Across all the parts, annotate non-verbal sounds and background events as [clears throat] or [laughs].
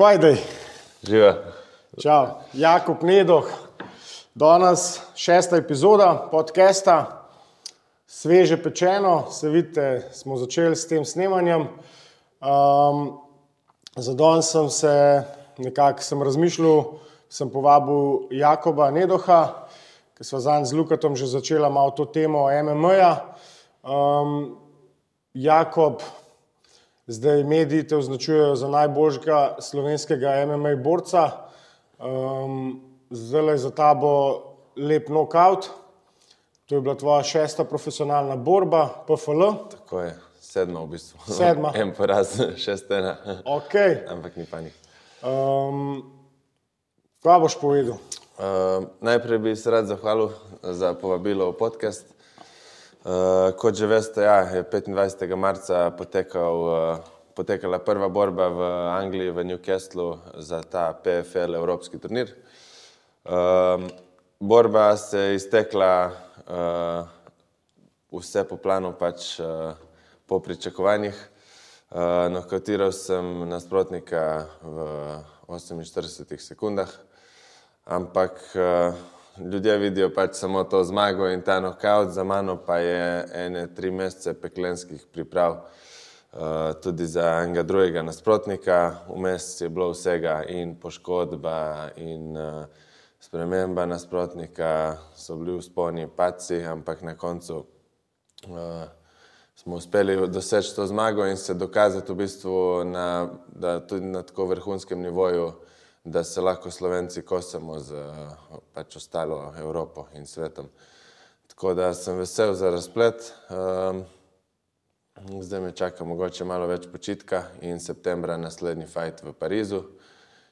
Skvajdej, Živa. čau, Jakob Nedoh, danes šesta epizoda podcasta, sveže pečeno, se vidite, smo začeli s tem snemanjem. Um, za danes sem se nekako sem razmišljal, sem povabil Jakoba Nedoha, ki smo zanj z Lukatom že začela malo to temo MMA-ja. Um, Jakob, Zdaj mediji te označujejo za najboljšega slovenskega MMA borca. Um, zdaj je za tabo lep knockout. To je bila tvoja šesta profesionalna borba, PFL. Tako je, sedma v bistvu. Sedma. [laughs] En poraz, šest ena. Okay. Ampak ni panik. Um, kaj boš povedal? Uh, najprej bi se rad zahvalil za povabilo v podcast. Uh, kot že veste, ja, je 25. marca potekal, uh, potekala prva borba v Angliji, v Newcastlu za ta PFL Evropski turnir. Uh, borba se je iztekla uh, vse po planu, pač uh, po pričakovanjih. Uh, Nokatiral sem nasprotnika v 48 sekundah, ampak uh, ljudje vidijo pač samo to zmago in ta knockout, za mano pa je ene tri mesece peklenskih priprav, uh, tudi za enega drugega nasprotnika. Vmes je bilo vsega in poškodba in uh, sprememba nasprotnika, so bili vzponi, paci, ampak na koncu uh, smo uspeli doseči to zmago in se dokazati v bistvu na, da tudi na tako vrhunskem nivoju da se lahko Slovenci kosamo z pač ostalo Evropo in svetom. Tako da sem vesel za razplet. Um, zdaj me čaka mogoče malo več počitka in septembra naslednji fajt v Parizu.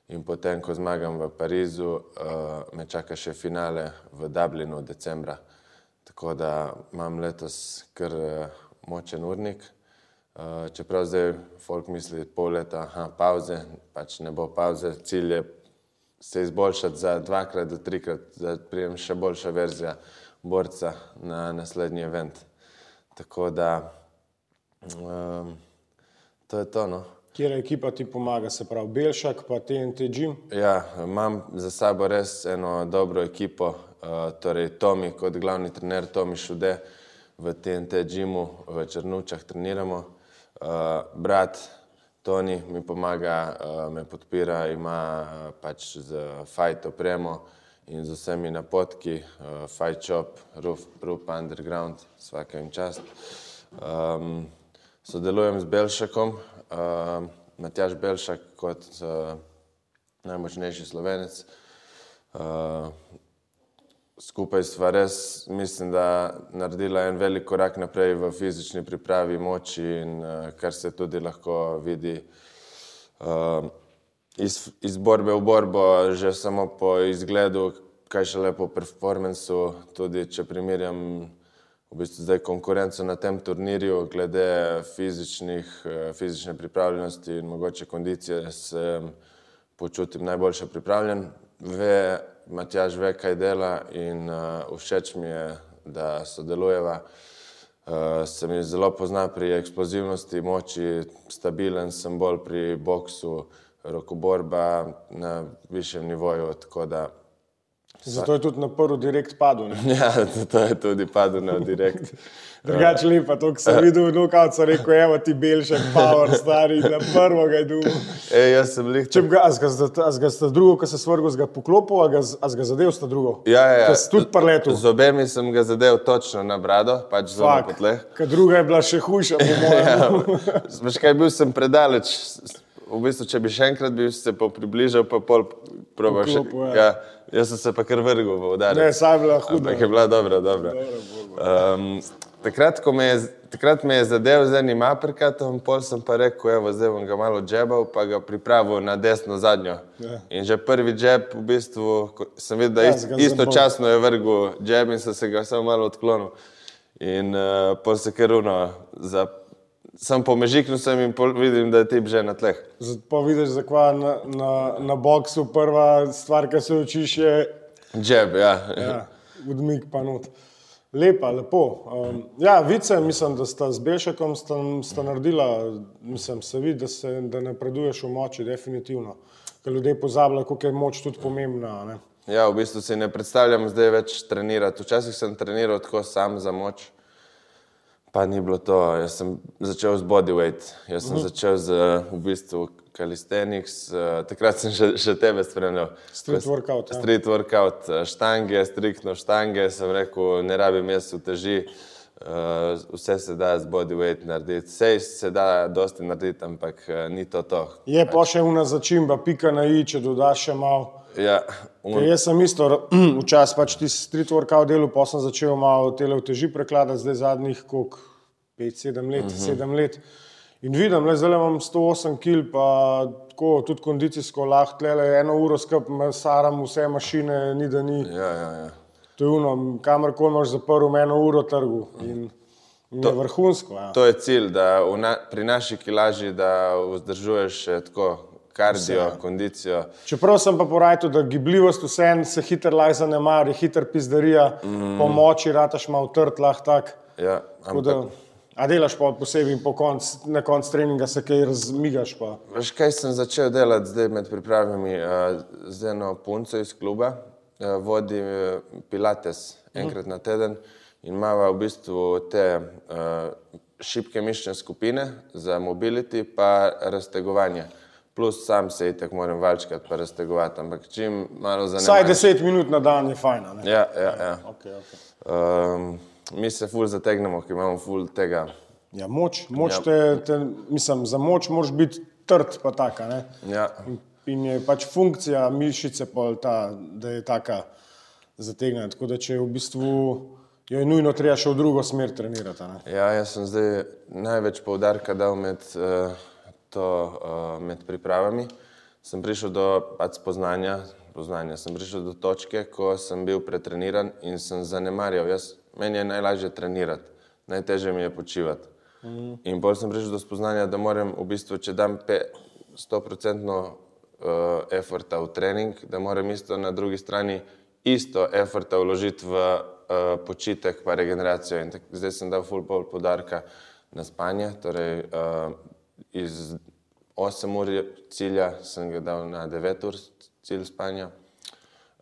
In potem, ko zmagam v Parizu, uh, me čaka še finale v Dublinu decembra. Tako da imam letos kar uh, močen urnik. Uh, čeprav zdaj folk misli pol leta, aha, pauze, pač ne bo pauze, cilj je se izboljšati za dvakrat do trikrat, da prijem še boljša verzija borca na naslednji event. Tako da um, to je to. No. Kjer ekipa ti pomaga, se pravi Belšak, pa TNT Gym? Ja, imam za sabo res eno dobro ekipo, uh, torej Tomi kot glavni trener, Tomi Šude v TNT Gymu v Črnučah treniramo. Uh, brat Toni mi pomaga, uh, me podpira, ima uh, pač z Fight opremo in z vsemi napotki, uh, Shop, Roof, Roof Underground, vsaka jim čast. Um, sodelujem z Belšakom, uh, Matjaš Belšak kot uh, najmočnejši slovenec. Uh, skupaj sva res, mislim, da naredila en velik korak naprej v fizični pripravi moči in uh, kar se tudi lahko vidi uh, iz, iz borbe v borbo, že samo po izgledu, kaj še lepo performancu, tudi če primerjam v bistvu zdaj konkurenco na tem turnirju, glede uh, fizične pripravljenosti in mogoče kondicije, se počutim najboljše pripravljen. Ve, Matjaž ve, kaj dela in uh, všeč mi je, da sodelujeva. Uh, se mi zelo pozna pri eksplozivnosti, moči, stabilen sem bolj pri boksu, rokoborba na višjem nivoju. Da... Zato je tudi na prvi direkt padel. Ne? [laughs] Ja, to je tudi padel na direkt. [laughs] Drugače lepa, to, ko sem videl, no, kot so rekel, evo ti belšek, power, stari, na prvo ga je dum. E, jaz sem lih. Če ga, a ga sta drugo, ko se svrgo, ga poklopil, a ga, ga zadev sta drugo. Ja, ja, ja. Tudi parletu. Z obemi sem ga zadev točno na brado, pač zelo Fak, po tleh. Ka druga je bila še hujša, po mojem. [laughs] Ja, veš kaj, bil sem predaleč. V bistvu, če bi še enkrat bi se pa približal, pa pol proba še. Ja. Ja, jaz sem se pa kar vrgel v udarec. Ne, saj je bila huda. Ampak je bila dobra, dobra. Um, takrat, ko me je, takrat me je zadev z enim aprikatom, pol sem pa rekel, evo, zdaj bom ga malo džebal, pa ga pripravil na desno zadnjo. Ja. In že prvi džeb, v bistvu, sem videl, da Ja, ist, ga istočasno je vrgel džeb in sem se ga samo malo odklonil. In uh, pol se kar uno, za, sem pomežiknil sem in vidim, da je tip že na tleh. Zato vidiš, zakaj na, na, na boksu prva stvar, ki se učiš, je Džeb, ja. ja, odmik pa not. Lepa, lepo. Um, ja, vice, mislim, da sta z Belšakom sta, sta naredila, mislim, se vidi, da, se, da napreduješ v moči, definitivno. Ker ljudje pozabljajo, koliko je moč tudi pomembna. Ne? Ja, v bistvu si ne predstavljam zdaj več trenirati. Včasih sem treniral tako sam za moč, pa ni bilo to. Jaz sem začel z bodyweight, jaz sem uh -huh. začel z v bistvu calisthenics, uh, takrat sem še, še tebe spremljal. Street workout. Ja. Street workout, eh, štange, striktno štange, sem rekel, ne rabim jaz v teži. Uh, vse se da z bodyweight narediti, vse se da dosti narediti, ampak uh, ni to to. Je pa še una začimba, pika na i, če dodaš še malo. Ja, Ker jaz sem isto [clears throat] včasih pač ti street workout delu, pa sem začel malo tele v teži prekladati, zdaj zadnjih koliko, 5-7 let, uh -huh. 7 let. In vidim, le zdaj imam 108 kg, pa tako tudi kondicijsko lahko, le eno uro skupaj saram vse mašine, ni da ni. ja, ja, ja. To je uno, kamorkoli imaš zaprl, eno uro trgu. In, in je vrhunsko. Ja. To je cilj, da na, pri naši kilaži, da vzdržuješ še tako kardio, ja. kondicijo. Čeprav sem pa porajal, da gibljivost vseeno se hitro laj zanemari, hitro pizdarija, mm. po moči rataš malo trd, lahko tak. Ja, Tako Da, ampak, a delaš pa posebej po konc, na koncu treninga, se kaj razmigaš. Pa. veš, kaj sem začel delati zdaj med pripravami uh, z eno punco iz kluba, uh, vodi uh, Pilates enkrat na teden in ima v bistvu te uh, šibke mišične skupine za mobility pa raztegovanje. Plus sam se itek moram valčkati pa raztegovati, ampak čim malo Vsaj zanemam. 10 minut na dan je fajn. Ja, ja, ja. Okay, okay. Um, mi se ful zategnemo, ki imamo ful tega. Ja, moč, moč Ja. te, te, mislim, za moč moraš biti trd, pa taka. Ne? Ja, In, in je pač funkcija mišice, ta, da je taka zategnjena. Tako da če je v bistvu jo je nujno treba še v drugo smer trenirati. Ne? ja, jaz sem zdaj največ poudarka dal med, uh, to, uh, med pripravami. Sem prišel do pač spoznanja, spoznanja, sem prišel do točke, ko sem bil pretreniran in sem zanemarjal. Jaz, meni je najlažje trenirati, najtežje mi je počivati. Mm. In bolj sem prišel do spoznanja, da moram v bistvu, če dam pe- 100% uh, efforta v trening, da moram isto na drugi strani isto efforta vložiti v uh, počitek pa regeneracijo. In tak, zdaj sem dal full pol podarka na spanje, torej uh, iz 8 ur cilja sem ga dal na 9 ur cilj spanja.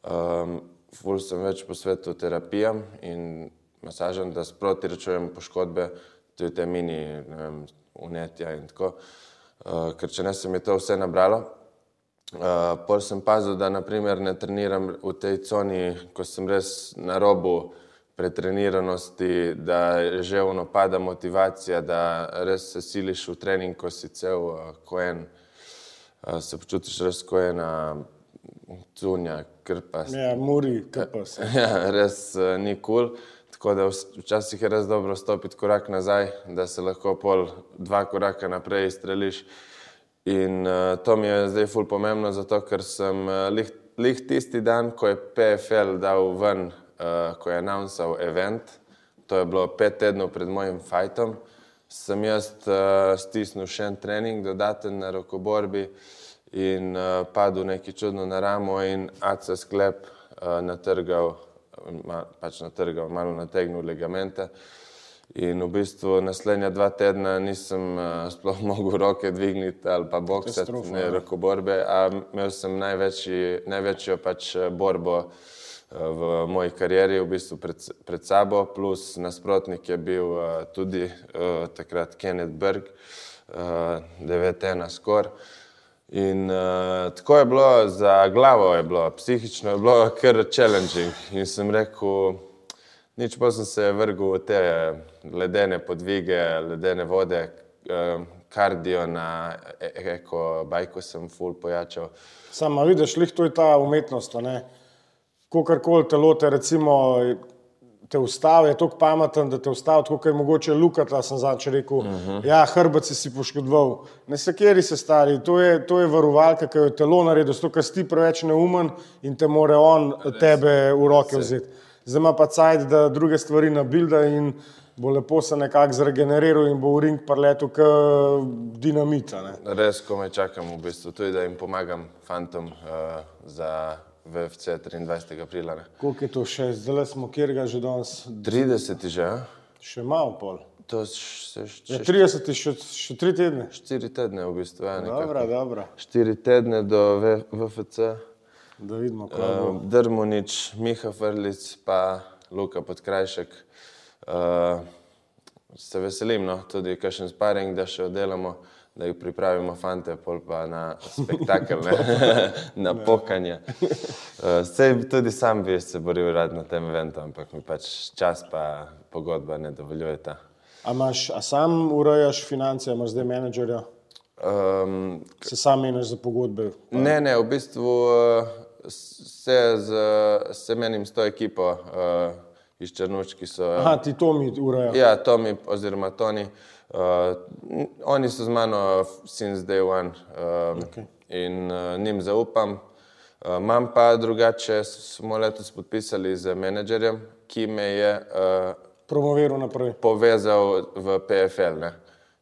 Um, ful sem več posvetil terapijam in masažem, da sproti rečujem poškodbe, tudi te mini vem, unetja in tako. Uh, ker če ne, se mi je to vse nabralo. Uh, pol sem pazil, da naprimer ne treniram v tej coni, ko sem res na robu pretreniranosti, da že ono pada motivacija, da res se siliš v trening, ko si cel uh, ko en, uh, se počutiš res ko ena cunja, krpa. Ja, muri, kps. [laughs] Ja, res uh, ni kul. Cool. Tako da včasih je res dobro stopiti korak nazaj, da se lahko pol dva koraka naprej streliš. In uh, to mi je zdaj ful pomembno, zato ker sem uh, lih, lih tisti dan, ko je PFL dal ven, uh, ko je announced event, to je bilo pet tednov pred mojim fajtom, sem jaz uh, stisnil še en trening, dodaten na rokoborbi in uh, padel neki čudno na ramo in AC sklep uh, natrgal, pač natrgal, malo nategnil ligamente. In v bistvu naslednja dva tedna nisem uh, sploh [laughs] mogel roke dvigniti ali pa boksati, ne ja. rokoborbe, a imel sem največji, največjo pač eh, borbo uh, v moji karieri, v bistvu pred, pred sabo, plus nasprotnik je bil uh, tudi uh, takrat Kenneth Berg, uh, 9-1 skor. In uh, tako je bilo, za glavo je bilo, psihično je bilo kar challenging. In sem rekel, nič pa sem se vrgel v te ledene podvige, ledene vode, eh, kardio na e- eko bajku sem full pojačal. Samo vidiš, lih to je ta umetnost. ne. Kogarkoli telo te recimo. Te ustavi, je tako pameten, da te ustavi, tako je mogoče lukata. Sem zadnjič rekel, uh -huh. ja, hrbet si si poškodoval. Ne se kjeri se stari, to je, to je varovalka, ki jo je telo naredilo, zato ker si ti preveč neumen in te more on tebe v roke vzeti. Zdaj ima pa cajt, da druge stvari nabilda in bo lepo se nekako zregeneriral in bo v ring parletu kot dinamita. Ne. Res komaj čakam, v bistvu, tudi da jim pomagam fantom uh, za v FC 23. aprila. Koliko je to še, zdaj smo kjer ga že danes, 30 že, a? še malo pol. to še, Ja, še 30, še, še tri tedne. 4 tedne v bistvu. Ja. Dobro, dobro. 4 tedne do V- VFC. Da vidimo, kaj bo. Uh, Drmunič, Miha Frlic, pa Luka Podkrajšek. Uh, se veselim, no, tudi kakšen sparing, da še oddelamo, da jih pripravimo, fante, pol pa na spektakel, ne? [laughs] [laughs] na pokanje. [laughs] Uh, sej tudi sam bi se boril rad na tem eventu, ampak mi pač čas pa pogodba ne dovoljujeta. A, imaš, a sam urejaš finance, imaš zdaj menedžerja, Um, se sam meniš za pogodbe. Ne, ne, v bistvu uh, se, z, se menim s to ekipo uh, iz Črnuč, ki so. Aha, ti to mi ureja. Ja, Tomi oziroma Toni. Uh, n- oni so z mano since day one uh, Okej. okay. in uh, njim zaupam. Uh, Imam pa drugače, smo letos podpisali z menedžerjem, ki me je uh, Promoviral naprej. povezal v PFL. Ne?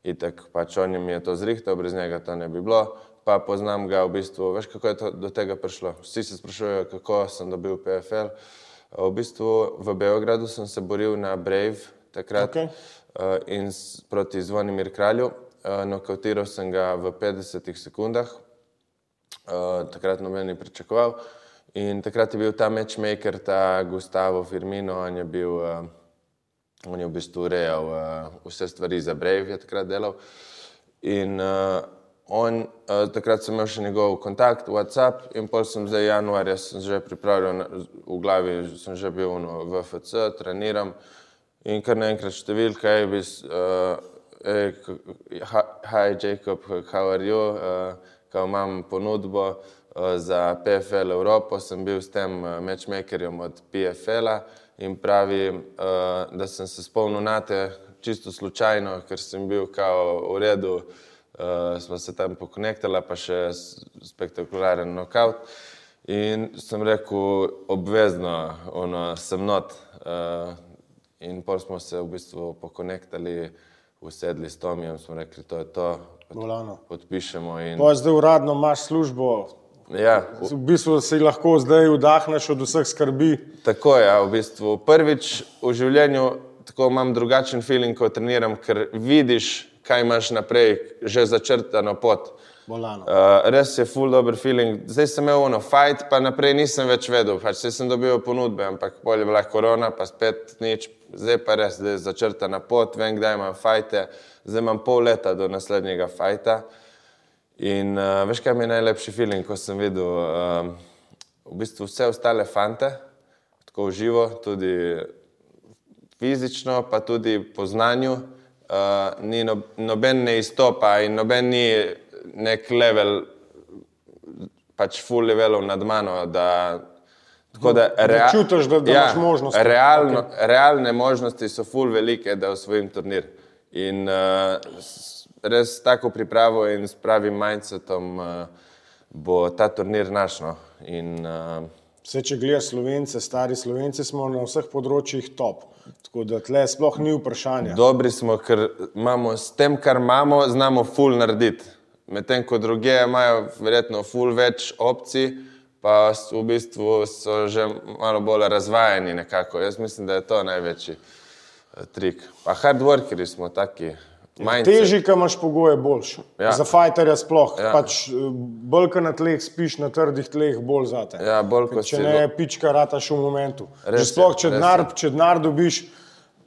Itak pač on jim je to zrihtal, brez njega to ne bi bilo. Pa poznam ga v bistvu, veš kako je to, do tega prišlo. Vsi se sprašujejo, kako sem dobil PFL. V bistvu v Beogradu sem se boril na Brave takrat Okej. Uh, in proti Zvonimir Kralju. Uh, Nokautiral sem ga v 50 sekundah, uh, takrat noben ni pričakoval. In takrat je bil ta matchmaker, ta Gustavo Firmino, on je bil. Uh, On je v bistvu urejal uh, vse stvari za Brave, je takrat delal. In uh, on, uh, takrat sem imel še njegov kontakt, WhatsApp, in pol sem zdaj januarja sem že pripravljen, v glavi sem že bil v FC, treniram. In kar naenkrat številka je, bis, uh, hey, hi Jacob, how are you? Uh, kao imam ponudbo uh, za PFL Evropo, sem bil s tem matchmakerjem od PFL-a in pravi, uh, da sem se spomnil na te čisto slučajno, ker sem bil kao v redu, uh, smo se tam pokonektali, pa še spektakularen knockout. In sem rekel, obvezno, ono, sem not. Uh, in pol smo se v bistvu pokonektali, usedli s Tomijem, smo rekli, to je to, Bolano. podpišemo. In, Pa zdaj uradno imaš službo, ja, v bistvu si lahko zdaj vdahneš od vseh skrbi. Tako je, ja, v bistvu. Prvič v življenju tako imam drugačen feeling, ko treniram, ker vidiš, kaj imaš naprej, že začrtano pot. Bolano. Uh, res je full dober feeling. Zdaj sem imel ono fight, pa naprej nisem več vedel. Pač saj sem dobil ponudbe, ampak bolj je bila korona, pa spet nič. Zdaj pa res, zdaj je začrtana pot, vem, kdaj imam fajte. Zdaj imam pol leta do naslednjega fajta. In uh, veš, kaj mi je najlepši feeling, ko sem videl uh, v bistvu vse ostale fante, tako živo, tudi fizično, pa tudi po znanju, uh, ni no, noben ne izstopa in noben ni nek level, pač full levelov nad mano. Da, tako da, rea- čutiš, da- da imaš možnosti. Realno, okay. Realne možnosti so full velike, da osvojim turnir. In uh, res tako pripravo in s pravim mindsetom uh, bo ta turnir naš. No. In, uh, Vse, če gledaš slovence, stari slovenci, smo na vseh področjih top. Tako da tle sploh ni vprašanja. Dobri smo, ker imamo s tem, kar imamo, znamo ful narediti. Medtem ko druge imajo verjetno ful več opcij, pa v bistvu so že malo bolj razvajeni nekako. Jaz mislim, da je to največji eh, trik. Pa hard workeri smo taki. mindset. Težji, kam imaš pogoje, boljši. Ja. Za fajterja sploh. Ja. Pač, eh, bolj kot na tleh spiš, na trdih tleh, bolj zate. Ja, bolj Ker če ne, lo- pička rataš v momentu. Res Že sploh, če denar, če denar dobiš,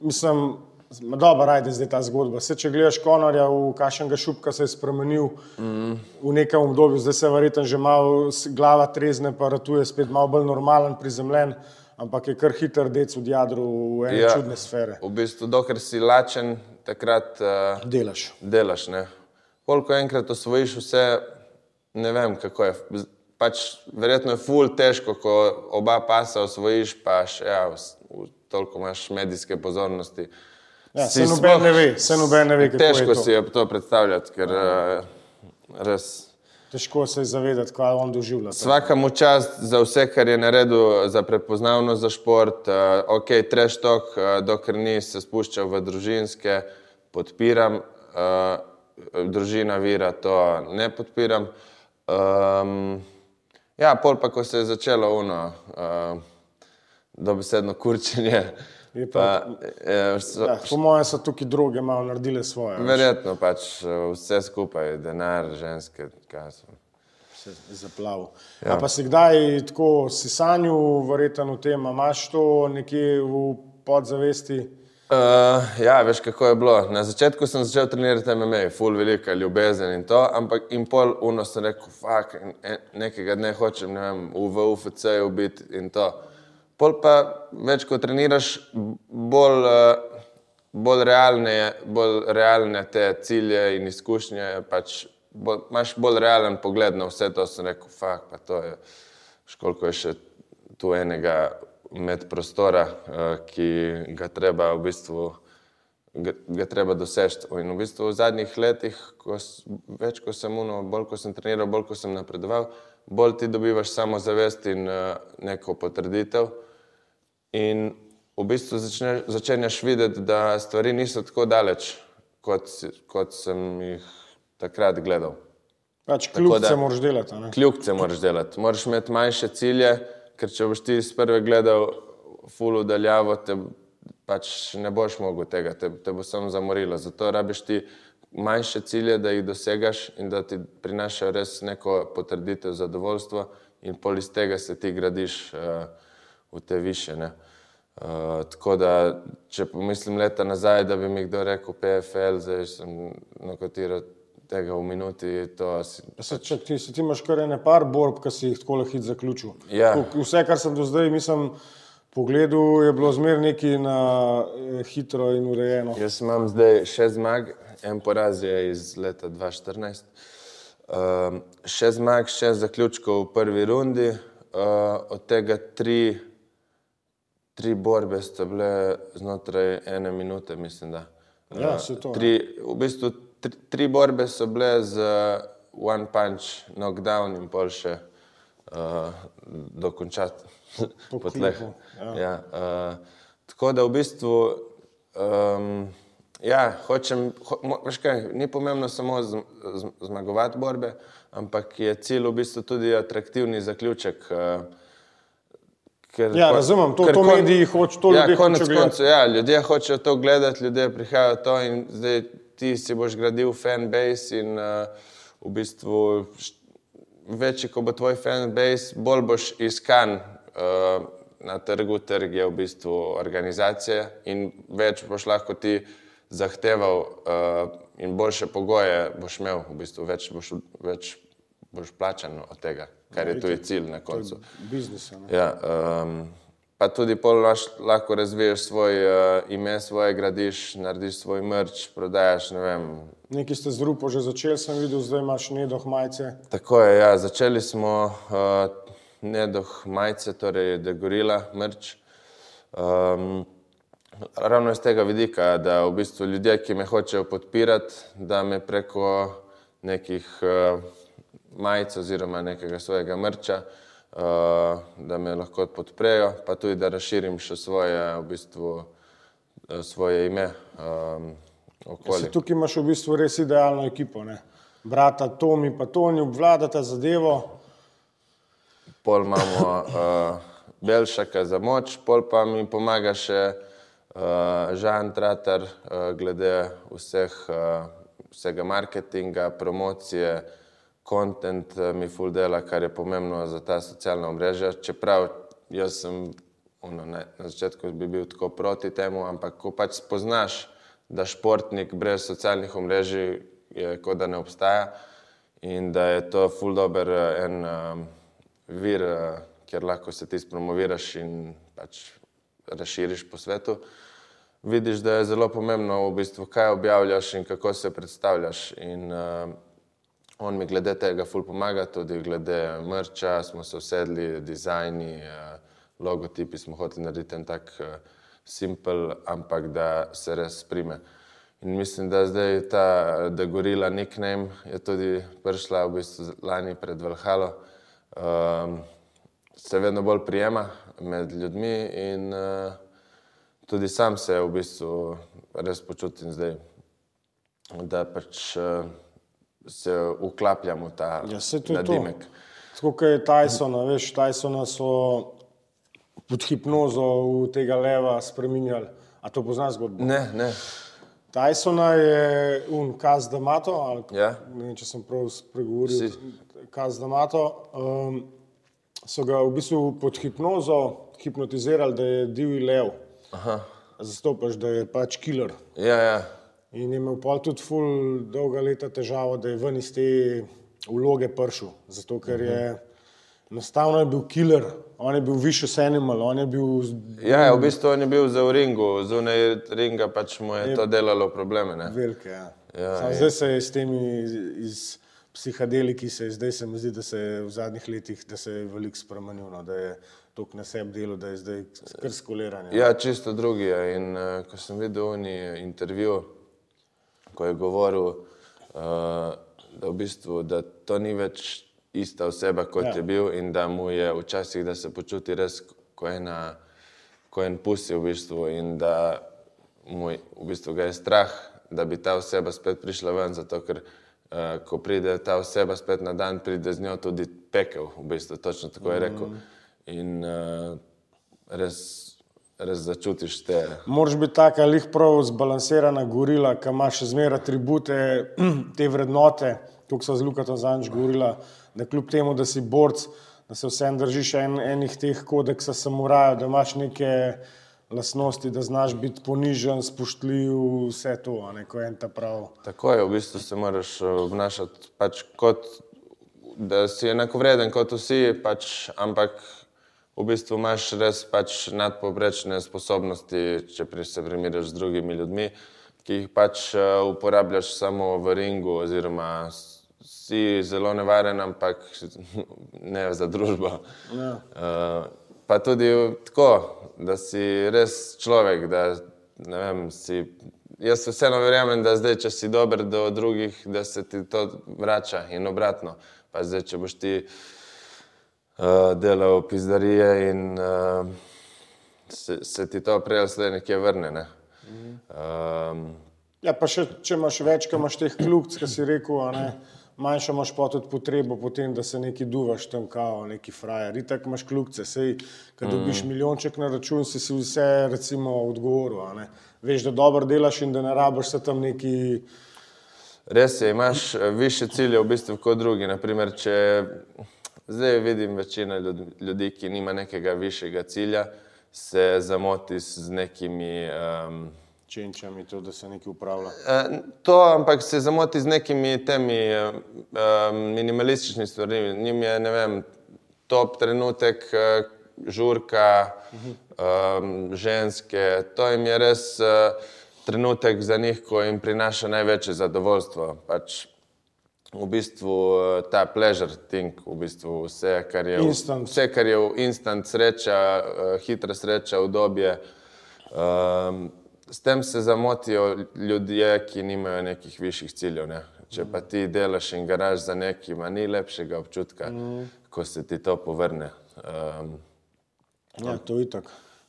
mislim, dobro, ajde zdaj ta zgodba. Se, če gledaš konarja, v kakšnega šupka se je spremenil mm. v nekem obdobju, zdaj se verjetno že malo glava trezne, pa ratuje spet malo bolj normalen, prizemljen, ampak je kar hiter dec v jadru v ene ja. čudne sfere. V bistvu, dokler si lačen, takrat uh, Delaš. delaš. Ne? Koliko enkrat osvojiš vse, ne vem, kako je. Pač, verjetno je ful težko, ko oba pasa osvojiš, pa še ja, toliko imaš medijske pozornosti. Ja, se noben ne ve, se noben ne ve, kako Težko je to. si je to predstavljati, ker uh, res. Težko se je zavedati, kaj on doživlja. Svaka mu čast za vse, kar je naredil, za prepoznavnost za šport. Uh, ok, treštok, uh, dokler ni se spuščal v družinske, podpiram. Uh, družina vira, to ne podpiram. Um, Ja, pol pa, ko se je začelo uno, uh, dobesedno kurčenje. Je pa- Pa, eh, so, Ja, po mojem so tukaj druge malo naredile svoje. veš. verjetno pač eh, vse skupaj, denar, ženske, kaj so. zaplav. Ja. Pa si kdaj tako si sanju, verjeten v tem, a imaš to nekje v podzavesti? Uh, ja, veš kako je bilo. Na začetku sem začel trenirati MMA, full velika ljubezen in to, ampak in pol uno sem rekel, fuck, nekega dne hočem, ne vem, v UFC-ju biti in to. Pol pa več, ko treniraš, bolj, uh, bolj, realne, bolj realne te cilje in izkušnje, pač bolj, imaš bolj realen pogled na vse to, sem rekel, fuck, pa to je, školiko je še tu enega medprostora, eh, ki ga treba v bistvu, ga, treba doseči. In v bistvu v zadnjih letih, ko, več ko sem uno, bolj ko sem treniral, bolj ko sem napredoval, bolj ti dobivaš samozavest in uh, neko potrditev. In v bistvu začne, začenjaš videti, da stvari niso tako daleč, kot, kot sem jih takrat gledal. Pač kljub da- se moraš delati. Kljubce moraš delati, moraš imeti manjše cilje, ker če boš ti iz prve gledal fulu daljavo, te pač ne boš mogel tega, te, te bo samo zamorilo. Zato rabiš ti manjše cilje, da jih dosegaš in da ti prinašajo res neko potrditev, zadovoljstvo in pol iz tega se ti gradiš uh, v te više. Ne? Uh, tako da, če pomislim leta nazaj, da bi mi kdo rekel PFL, zdaj sem nakotiral tega v minuti, to si Se, če ti, se ti imaš kar ene par borb, ki si jih tako lahko zaključil. Ja. Vse, kar sem do zdaj, mislim, pogledal, je bilo zmer neki na eh, hitro in urejeno. Jaz imam zdaj šest zmag, en poraz je iz leta 2014. Um, šest zmag, šest zaključkov v prvi rundi, uh, od tega tri, tri borbe sta bile znotraj ene minute, mislim. Da. Ja, Uh, saj to, ja. Tri, v bistvu tri, tri borbe so bile z one punch, knockdown in pol še uh, dokončati [laughs] Po po tleh. ja. Ja, uh, tako da v bistvu, um, ja, hočem, ho, veš kaj, ni pomembno samo z, z, zmagovati borbe, ampak je cilj v bistvu tudi atraktivni zaključek. Uh, ker, Ja, razumem, to- to kon- mediji hoč- to ja, ljudje konec hočejo koncev, ja, ljudje hočejo to gledati, ljudje prihajajo to in zdaj ti si boš gradil fanbase in uh, v bistvu večji, ko bo tvoj fanbase, bolj boš iskan uh, na trgu. Trg je v bistvu organizacija in več boš lahko ti zahteval uh, in boljše pogoje boš imel, v bistvu več boš, več boš plačan od tega, kar je tudi cilj na koncu. Biznisa. ne. Ja, um, pa tudi pol laš, lahko razviješ svoj uh, ime, svoje gradiš, narediš svoj merč, prodajaš, ne vem, Nekaj ste z rupo že začeli, sem videl, zdaj imaš nedoh majice. Tako je, ja. začeli smo uh, nedoh majice, torej degorila, mrč. Um, ravno iz tega vidika, da v bistvu ljudje, ki me hočejo podpirati, da me preko nekih uh, majic oziroma nekega svojega mrča, uh, da me lahko podprejo, pa tudi da razširim še svoje, v bistvu, uh, svoje ime. Okoli. Se tukaj imaš v bistvu res idealno ekipo. Ne? Brata Tomi pa Toni obvladata zadevo. pol imamo uh, Belšaka za moč, pol pa mi pomaga še uh, Žan Tratar uh, glede vseh, uh, vsega marketinga, promocije, kontent uh, mi full dela, kar je pomembno za ta socialna omrežja. Čeprav jaz sem ono, ne, na začetku bi bil tako proti temu, ampak ko pač spoznaš, da športnik brez socialnih omrežij je kot da ne obstaja in da je to full dober eh, en um, vir, eh, kjer lahko se ti spromoviraš in pač razširiš po svetu. Vidiš, da je zelo pomembno, v bistvu, kaj objavljaš in kako se predstavljaš. In, uh, on mi glede tega ful pomaga, tudi glede mrča, smo se usedli, dizajni, uh, logotipi smo hoteli narediti en tak uh, simpel, ampak da se res prime. In mislim, da zdaj ta Degorila nickname je tudi prišla v bistvu lani pred Valhalo. Um, se vedno bolj prijema med ljudmi in uh, tudi sam se v bistvu res počutim zdaj, da pač uh, se uklapljam v ta Ja, nadimek. Tako kot je Tysona, veš, Tysona so pod hipnozo v tega leva spremenjali. A to poznaš zgodbo? Ne, ne. Tysona je un Kaz Damato, ali Ja. ne vem, če sem prav spregovoril, Si. Kaz Damato. Um, so ga v bistvu pod hipnozo hipnotizirali, da je divji lev. Aha. Zastopaš, da je pač killer. Ja, ja. In je imel pol tudi ful dolga leta težavo, da je ven iz te vloge prišel. Zato ker je enostavno je bil killer, on je bil vicious animal, on je bil Ja, ja, v bistvu on je bil za v ringu, zunaj ringa pač mu je to delalo probleme. Ne? velike. Ja. Ja, Samo je. zdaj se je s temi iz, psihadeliki, se je, zdaj se mi zdi, da se je v zadnjih letih da se je veliko spremenil, no, da je tok na sebi delo, da je zdaj kar skoliranje. Ja, čisto drugi je. In uh, ko sem videl oni intervju, ko je govoril, uh, da, v bistvu, da to ni več ista oseba, kot Ja. je bil, in da mu je včasih, da se počuti res kot ena, ko en pusi v bistvu, in da mu je, v bistvu ga je strah, da bi ta oseba spet prišla ven, zato ker uh, ko pride ta oseba spet na dan, pride z njo tudi pekel, v bistvu, točno tako je rekel. In uh, res, res začutiš te. Moraš biti taka lih prav zbalansirana gorila, ki ima še zmeraj atribute, [clears throat] te vrednote, tukaj so z Lukatom Zanč govorila, da kljub temu, da si borc, da se vsem držiš en, enih teh kodeksa samuraja, da imaš neke lasnosti, da znaš biti ponižen, spoštljiv, vse to, a ne ko en ta prav. Tako je, v bistvu se moraš uh, obnašati pač kot, da si enakovreden kot vsi, pač, ampak v bistvu imaš res pač nadpoprečne sposobnosti, če se primerjaš z drugimi ljudmi, ki jih pač uh, uporabljaš samo v ringu, oziroma si zelo nevaren, ampak [laughs] ne za družbo. Ja. Uh, pa tudi tako, da si res človek, da ne vem, si. Jaz vseeno verjamem, da zdaj, če si dober do drugih, da se ti to vrača in obratno. Pa zdaj, če boš ti delal pizdarije in uh, se, se ti to prej ali slej nekje vrne. Ne? Um, Ja, pa še, če imaš več, ki imaš teh kljubc, ki si rekel, ne, manjša imaš pa tudi potrebo potem, da se neki duvaš tam kao, neki frajer. Itak imaš kljubce, sej, kad dobiš milijonček na račun, si si vse recimo odgovoril, ne. Veš, da dobro delaš in da ne rabiš se tam neki, Res je, imaš eh, više cilje v bistvu kot drugi. Naprimer, če zdaj vidim večino ljud- ljudi, ki nima nekega višjega cilja, se zamoti z nekimi. Um, čenčami, to, da se nekaj upravlja. Eh, To, ampak se zamoti z nekimi temi um, minimalističnimi stvarmi. Njim je, ne vem, top trenutek, eh, žurka, um, ženske. To jim je res uh, trenutek za njih, ko jim prinaša največje zadovoljstvo. Pač v bistvu eh, ta pleasure thing, v bistvu vse, kar je, Instant. vse, kar je instant sreča, eh, hitra sreča, udobje. Um, s tem se zamotijo ljudje, ki nimajo nekih višjih ciljev. Ne? Če pa ti delaš in garaš za nekim, a ni lepšega občutka, mm. ko se ti to povrne. Um, Ja, to je itak.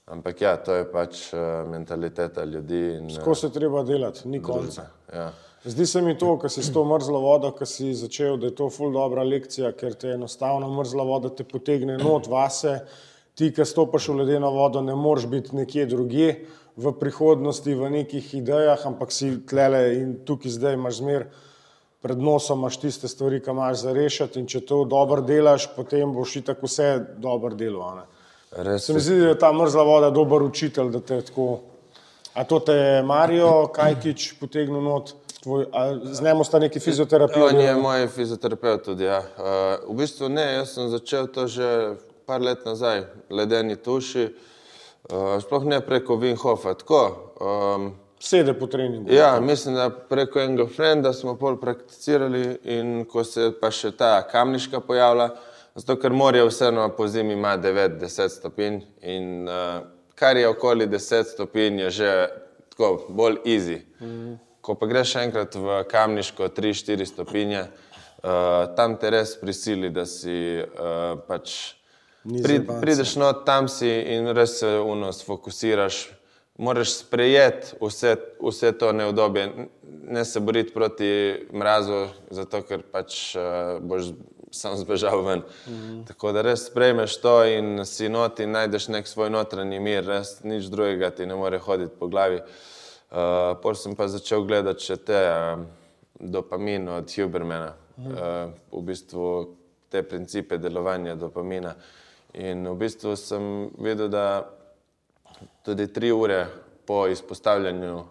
ampak ja, to je pač uh, mentaliteta ljudi. Tako se treba delati, ni konca. ja. Zdi se mi to, ko si s to mrzlo vodo, ki si začel, da je to ful dobra lekcija, ker te enostavno mrzla voda te potegne not vase. Ti, ki stopiš v ledeno vodo, ne moreš biti nekje drugje v prihodnosti, v nekih idejah, ampak si tlele in tukaj zdaj imaš zmer pred nosom, imaš tiste stvari, ki imaš za rešiti in če to dobro delaš, potem boš itak vse dobro ne. Res Se mi zdi, da je ta mrzla voda dober učitelj, da te tako. A to te je Marijo Kajtič potegnil not, tvoj, z njim sta neki fizioterapijo? On je moj fizioterapeut tudi. Ja. Uh, v bistvu ne, jaz sem začel to že par let nazaj, ledeni tuši, uh, sploh ne preko Winhofa. Tako, um, Sede po treningu. ja, mislim, da preko enega frenda smo pol prakticirali in ko se pa še ta kamniška pojavlja, zato ker morje vseeno po zimi ima 9-10 stopinj in uh, kar je okoli 10 stopinj je že tako bolj easy. Mm. Ko pa greš enkrat v kamniško 3-4 stopinje, uh, tam te res prisili, da si uh, pač Ni Pri, zajebanca. prideš not, tam si in res se uno sfokusiraš. Moraš sprejeti vse, vse to neudobje, ne se boriti proti mrazu, zato ker pač uh, boš sam zbežal ven. Mm. Tako da res sprejmeš to in si not in najdeš nek svoj notranji mir, res nič drugega ti ne more hoditi po glavi. Uh, Pol sem pa začel gledati še te uh, dopamin od Hubermana, mm. uh, v bistvu te principe delovanja dopamina. In v bistvu sem videl, da tudi tri ure po izpostavljanju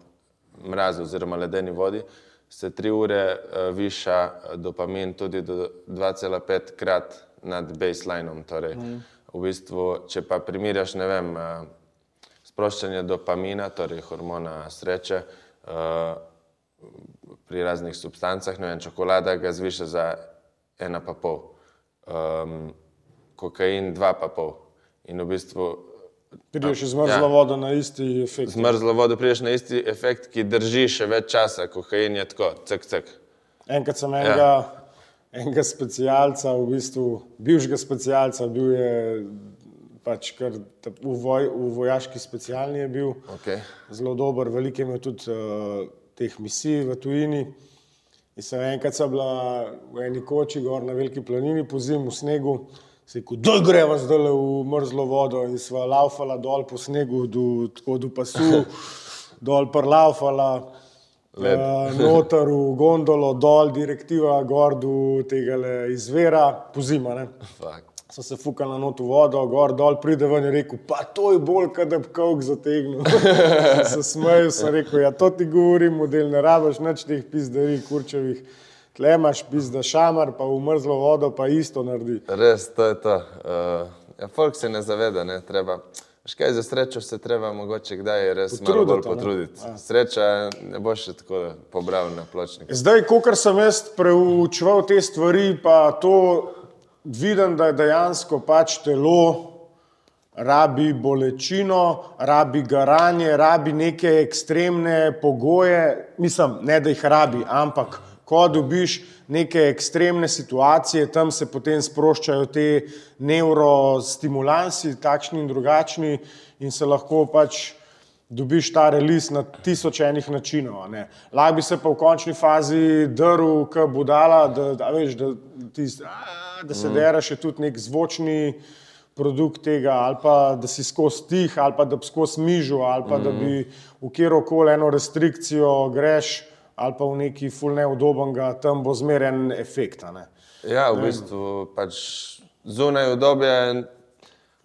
mrazu oziroma ledeni vodi, se tri ure uh, viša eh, dopamin tudi do 2,5 krat nad baselinom. Torej, mm. v bistvu, če pa primerjaš, ne vem, sproščanje dopamina, torej hormona sreče, uh, pri raznih substancah, ne vem, čokolada ga zviša za ena pa pol, um, kokain dva pa pol. In v bistvu Prideš z mrzlo ja. vodo na isti efekt. Z mrzlo vodo prideš na isti efekt, ki drži še več časa, kokain je tako, cek, cek. Enkrat sem enega, ja. enega specialca, v bistvu bivšega specialca, bil je pač kar v, voj, v vojaški specialni je bil. Okay. Zelo dober, veliko je imel tudi uh, teh misij v tujini. In sem enkrat sem bila v eni koči gor na veliki planini, po zimu v snegu. Se je rekel, da greva zdaj v mrzlo vodo in sva laufala dol po snegu, do, tako do pasu, [laughs] dol pa laufala, uh, [laughs] noter v gondolo, dol, direktiva, gor do tega izvera, pozima. Sem se fukal na noto vodo, gor dol, pride ven in rekel, pa to je bolj, kad bi kavk zategnil. [laughs] se smejal, sem rekel, ja to ti govorim, model ne rabiš, nič teh pizdarij, kurčevih tle imaš pizda šamar, pa v mrzlo vodo, pa isto naredi. Res, to je to. Uh, ja, folk se ne zaveda, ne treba. Škaj za srečo se treba mogoče kdaj res malo bolj potruditi. Ja. Sreča ne bo še tako pobral na pločnik. Zdaj, ko sem jaz preučeval te stvari, pa to vidim, da je dejansko pač telo rabi bolečino, rabi garanje, rabi neke ekstremne pogoje. Mislim, ne da jih rabi, ampak ko dobiš neke ekstremne situacije, tam se potem sproščajo te neurostimulansi, takšni in drugačni, in se lahko pač dobiš ta release na tisoč enih načinov. Lahko bi se pa v končni fazi drl, ki bo dala, da, da, veš, da, tis, a, da se mm. dera še tudi nek zvočni. Produkt tega, ali pa da si skozi tih, ali pa da bi skozi mižo, ali pa mm. da bi v kjer koli eno restrikcijo greš, ali pa v neki full neudobnega, tam bo zmeren efekt. Ja, v bistvu pač zunaj obdobje,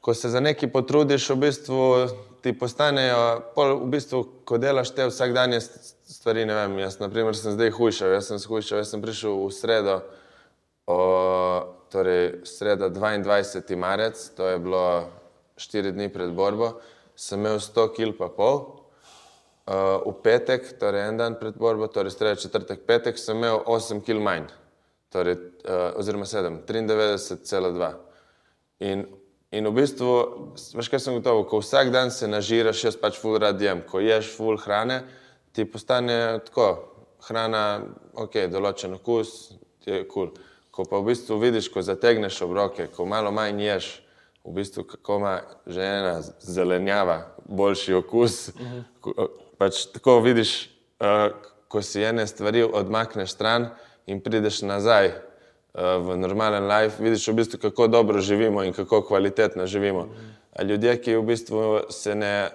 ko se za nekaj potrudiš, v bistvu ti postanejo, pol, v bistvu, ko delaš te vsakdanje stvari. Ne vem, jaz naprimer, sem zdaj hujšal, jaz sem hujšal, jaz sem prišel v sredo, o, torej sredo 22. marec, to je bilo 4 dni pred borbo, sem imel 100 kg pa pol. Uh, v petek, torej en dan pred borbo, torej sredo četrtek, petek sem imel 8 kg manj, torej, uh, oziroma 7, 93,2. In, in v bistvu, veš kaj sem gotovo, ko vsak dan se nažiraš, jaz pač full rad jem, ko ješ full hrane, ti postane tako, hrana, ok, določen okus, ti je kul. Cool. Ko pa v bistvu vidiš, ko zategneš obroke, ko malo manj ješ, v bistvu kako ima že ena zelenjava boljši okus, uh -huh pač tako vidiš, uh, ko si ene stvari odmakneš stran in prideš nazaj v normalen life, vidiš v bistvu, kako dobro živimo in kako kvalitetno živimo. Ljudje, ki v bistvu se ne,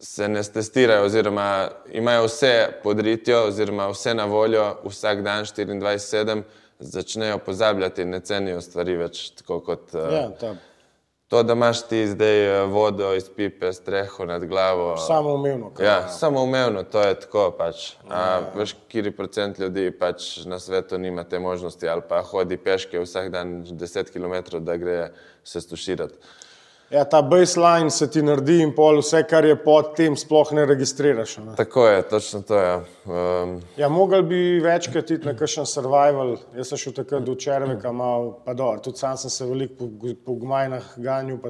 se ne testirajo, oziroma imajo vse podritjo, oziroma vse na voljo, vsak dan 24-7, začnejo pozabljati in ne cenijo stvari več tako kot. Uh, ja, To, da imaš ti zdaj eh, vodo iz pipe, streho nad glavo. Samo umevno. Ja, samo umevno, to je tako. Pač. A, ja, ja. veš, kjer procent ljudi pač na svetu nima te možnosti, ali pa hodi peške vsak dan 10 km, da gre se stuširati. Ja, ta baseline se ti naredi in pol vse, kar je pod tem, sploh ne registriraš. Ne? Tako je, točno to je. Ja, um... ja mogel bi večkrat iti na kakšen survival. Jaz sem šel takrat do Červeka, malo, pa do, tudi sam sem se veliko po, po gmajnah ganjal.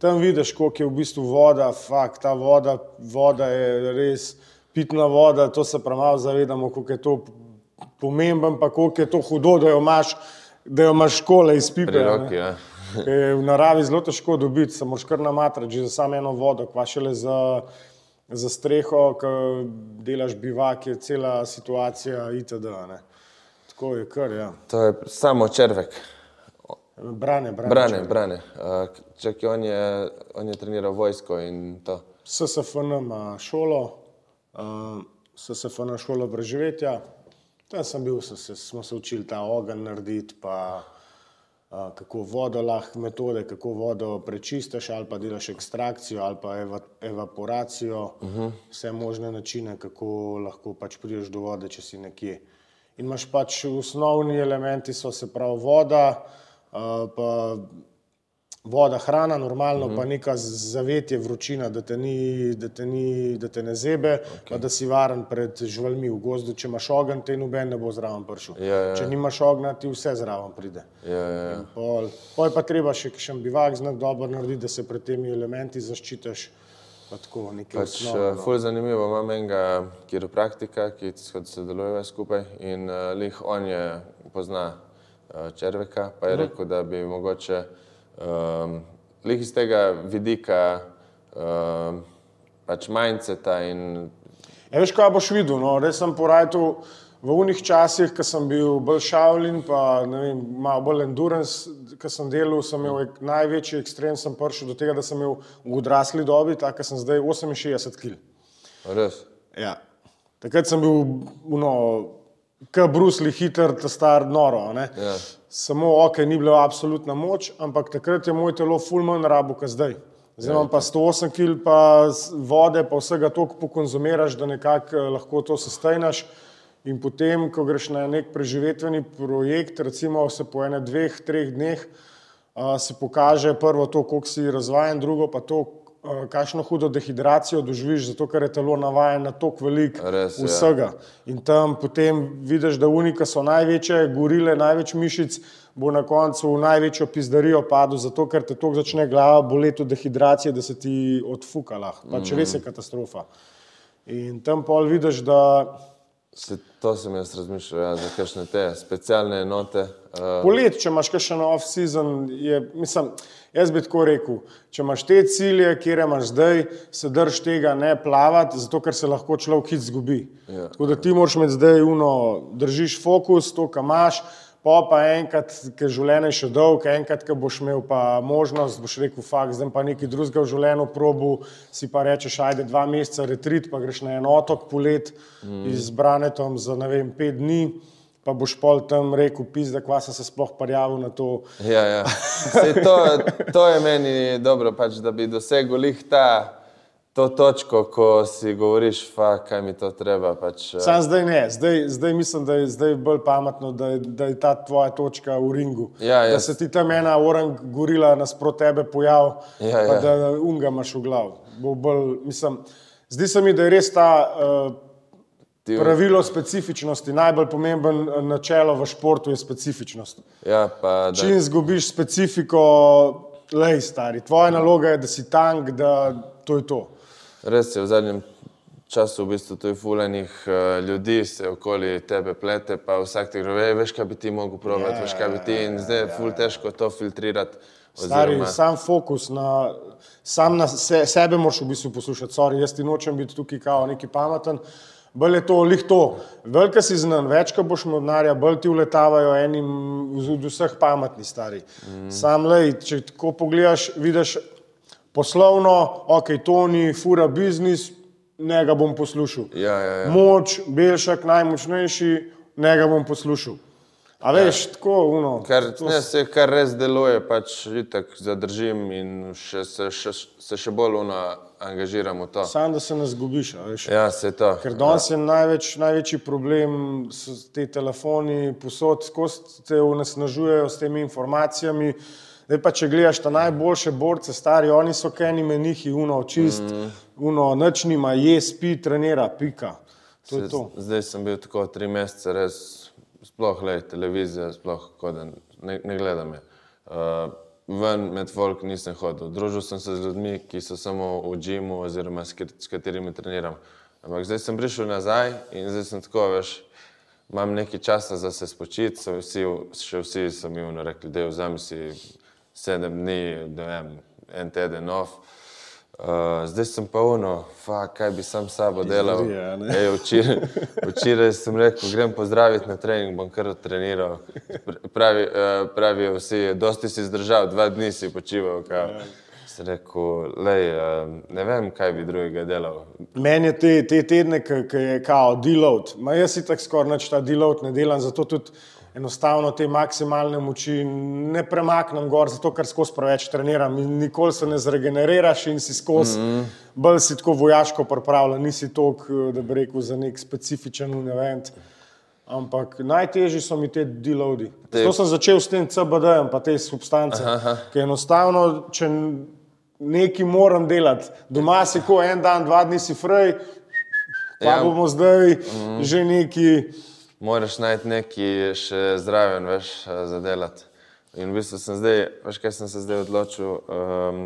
Tam vidiš, koliko je v bistvu voda, fakt, ta voda, voda je res pitna voda, to se premalo zavedamo, koliko je to pomemben, pa koliko je to hudo, da jo imaš, da jo imaš škole iz pipe. Roki, ja [laughs] je v naravi zelo težko dobiti, samo škar na matrači za samo eno vodo, pa še le za, za streho, ki delaš bivak, je cela situacija itd. Ne. Tako je kar, ja. To je samo črvek. Brane, brane. Brane, brane. Uh, čakaj, on je, on je treniral vojsko in to. SSFN ima šolo, SSFN šolo preživetja. Tam sem bil, so se, smo se učili ta ogenj narediti, pa kako vodo lahko, metode, kako vodo prečistiš, ali pa delaš ekstrakcijo, ali pa eva, evaporacijo, uh -huh. vse možne načine, kako lahko pač prideš do vode, če si nekje. In imaš pač osnovni elementi, so se pravi voda, pa voda, hrana, normalno, uh -huh. pa neka zavetje, vročina, da te, ni, da te, ni, da te ne zebe, okay. pa da si varen pred živalmi v gozdu. Če imaš ogenj, te noben ne bo zraven prišel. Ja, ja. Če nimaš ognja, ti vse zraven pride. Ja, ja, ja. Pol, pol pa treba še še bivak znak dobro narediti, da se pred temi elementi zaščitiš. Pa tako, Pač, osnovno, uh, ful zanimivo, imam enega kiropraktika, ki sodeluje skupaj in uh, lih on je pozna uh, črveka, pa je rekel, da bi mogoče um, lih iz tega vidika um, pač mindseta in Ja, veš, kaj boš videl? No? Res sem porajal v unih časih, ko sem bil bolj šavljen, pa ne vem, malo bolj endurance, ko sem delal, sem imel ek- največji ekstrem, sem prišel do tega, da sem imel v odrasli dobi, tako da sem zdaj 68 kg. res. Ja. Takrat sem bil, no, kot Brusli, hiter, ta star, noro. ne. Ja. Samo ok, ni bila absolutna moč, ampak takrat je moj telo ful manj rabo, kot zdaj. Zdaj imam pa 108 kg, pa vode, pa vsega toliko pokonzumiraš, da nekako eh, lahko to sestajnaš. In potem, ko greš na nek preživetveni projekt, recimo se po enem, dveh, treh dneh, a, se pokaže prvo to, koliko si razvajen, drugo pa to, kakšno hudo dehidracijo doživiš, zato ker je telo navajeno na toliko velik Res, ja. vsega. In tam potem vidiš, da unika so največje, gorile, največ mišic, bo na koncu v največjo pizdarijo padel, zato ker te toliko začne glava boleti od dehidracije, da se ti odfuka lahko. Pač Mhm. res je katastrofa. In tam pol vidiš, da Se, to sem jaz razmišljal, ja, za kakšne te specialne enote. Uh, Polet, če imaš še na off-season, je, mislim, jaz bi tako rekel, če imaš te cilje, kjer imaš zdaj, se drž tega ne plavati, zato ker se lahko človek hit zgubi. Ja. Tako da ti moraš imeti zdaj uno, držiš fokus, to, kar imaš, pa pa enkrat, ker življenje je še dolgo, enkrat, ko boš imel pa možnost, boš rekel, fakt, zdaj pa nekaj drugega v življenju probu, si pa rečeš, ajde dva meseca retrit, pa greš na en otok polet mm. z branetom za ne vem, pet dni pa boš pol tam rekel, pizda, kva sem se sploh parjavil na to. Ja, ja. Sej to, to je meni dobro, pač, da bi dosegel lih ta, to točko, ko si govoriš, fa, kaj mi to treba. Pač, eh, Sam zdaj ne, zdaj, zdaj mislim, da je zdaj bolj pametno, da je, da je ta tvoja točka v ringu. Ja, da jaz- se ti tam ena orang gorila nasprot tebe pojavi, Ja, pa ja. da unga imaš v glavu. Bo Bolj, mislim, zdi se mi, da je res ta uh, ti- pravilo specifičnosti, najbolj pomemben eh, načelo v športu je specifičnost. Ja, pa, da, Čim izgubiš specifiko, lej stari, tvoja naloga je, da si tank, da to je to. Res je v zadnjem času v bistvu tu fulanih uh, ljudi, se okoli tebe plete, pa vsak ti gre, veš, kaj bi ti mogel provati, Ja, veš, kaj bi ti in zdaj je ful težko to filtrirati. Stari, oziroma- sam fokus na, sam na se, sebe moraš v bistvu poslušati. Sorry, jaz ti nočem biti tukaj kao neki pameten. Bolj je to, lih to. Velika si znan, več, ko boš imel denarja, bolj ti uletavajo enim od vseh pametnih stari. Mm. Sam lej, če tako pogledaš, vidiš poslovno, ok, to ni fura biznis, ne ga bom poslušal. Ja, ja, ja. Moč, Belšak, najmočnejši, ne ga bom poslušal. A veš, tako, uno. Kar, to ne, se, kar res deluje, pač itak zadržim in še, se, še, se še bolj uno angažiram v to. Sam, da se ne zgubiš. Veš. Ja, se to. Ker danes je največ, največji problem, so te telefoni, posod, skozi te onesnažujejo s temi informacijami. Zdaj pa, če gledaš ta najboljše borce, stari, oni so keni menihi, uno, čist, mm. uno, noč nima, je, spi, trenira, pika. To Se- to. Zdaj sem bil tako tri mesece, res sploh le televizija, sploh koden, ne, ne gledam je. Uh, ven med folk nisem hodil. Družil sem se z ljudmi, ki so samo v džimu oziroma s, s katerimi treniram. Ampak zdaj sem prišel nazaj in zdaj sem tako, veš, imam nekaj časa za se spočiti, so vsi, še vsi so mi rekli, da vzami si sedem dni, da vem, en teden off. Uh, zdaj sem pa uno, fa, kaj bi sam sabo delal. Ej, včeraj, včeraj sem rekel, grem pozdraviti na trening, bom kar treniral. Pravi, uh, pravijo vsi, dosti si zdržal, dva dni si počival. Kao. Sem rekel, lej, uh, ne vem, kaj bi drugega delal. Meni je te, te tedne, ki je kao deload, ma jaz si tako skoraj nič ta deload ne delam, zato tudi enostavno te maksimalne moči ne premaknem gor, zato ker skozi preveč treniram in nikoli se ne zregeneriraš in si skozi, mm -hmm. bolj si tako vojaško pripravljen, nisi tok, da bi rekel, za nek specifičen event. Ampak najtežji so mi te deloadi. Te- Zato sem začel s tem CBD-jem, pa te substance. Ker enostavno, če nekaj moram delati, doma si ko en dan, dva dni si fraj, pa Ja. bomo zdaj mm -hmm. že neki. Moraš najti nekaj še zraven, veš, eh, za delati. In v bistvu sem zdaj, veš, kaj sem se zdaj odločil. Um,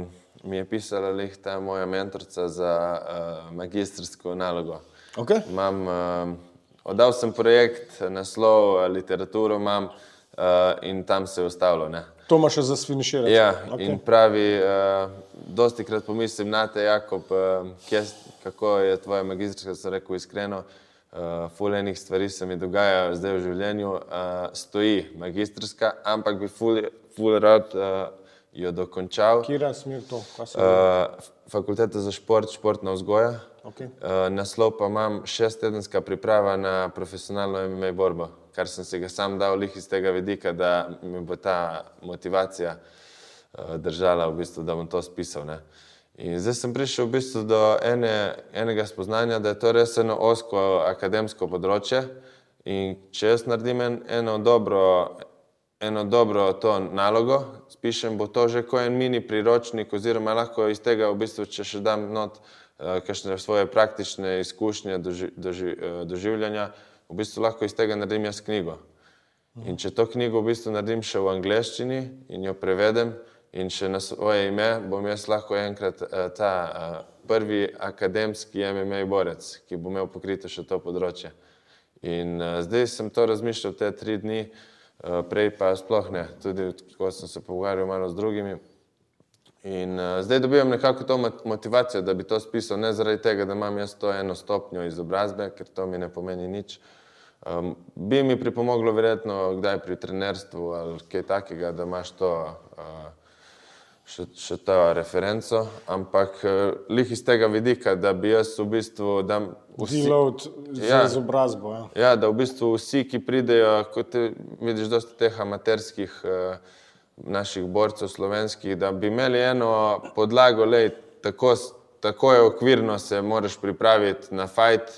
mi je pisala lih ta moja mentorica za uh, magistrsko nalogo. Okay. Imam, uh, oddal sem projekt, naslov, eh, literaturo imam uh, in tam se je ustavilo. Ne. To imaš za sfiniširati. Ja, okay. in pravi, uh, dosti krat pomislim na te, Jakob, uh, kje, kako je tvoja magistrska, sem rekel iskreno. Uh, ful enih stvari se mi dogaja zdaj v življenju, uh, stoji magistrska, ampak bi ful, ful rad uh, jo dokončal. Kira smer to? se- Uh, fakulteta za šport, športna vzgoja. Okej. Uh, naslov pa imam šestedenska priprava na profesionalno MMA borbo, kar sem si ga sam dal lih iz tega vidika, da mi bo ta motivacija uh, držala, v bistvu, da bom to spisal. Ne. In zdaj sem prišel v bistvu do ene, enega spoznanja, da je to res eno osko akademsko področje. In če jaz naredim en, eno dobro eno dobro to nalogo, spišem, bo to že kot en mini priročnik, oziroma lahko iz tega, v bistvu, če še dam not uh, kakšne svoje praktične izkušnje, doži, doži, uh, doživljanja, v bistvu lahko iz tega naredim jaz knjigo. In če to knjigo v bistvu naredim še v angleščini in jo prevedem in še na svoje ime, bom jaz lahko enkrat uh, ta uh, prvi akademski MMA borec, ki bo imel pokrito še to področje. In uh, zdaj sem to razmišljal te tri dni, prej pa sploh ne, tudi ko sem se pogovarjal malo z drugimi. In zdaj dobivam nekako to mot- motivacijo, da bi to spisal, ne zaradi tega, da imam jaz to eno stopnjo izobrazbe, ker to mi ne pomeni nič. Um, bi mi pripomoglo, verjetno, kdaj pri trenerstvu ali kaj takega, da imaš to. Uh, še, še to referenco, ampak uh, lih iz tega vidika, da bi jaz v bistvu, da vsi, Deload za Ja. izobrazbo. Ja. ja, da v bistvu vsi, ki pridejo, kot te, vidiš, dosta teh amaterskih uh, naših borcev slovenskih, da bi imeli eno podlago, lej, tako, tako je okvirno se moraš pripraviti na fajt,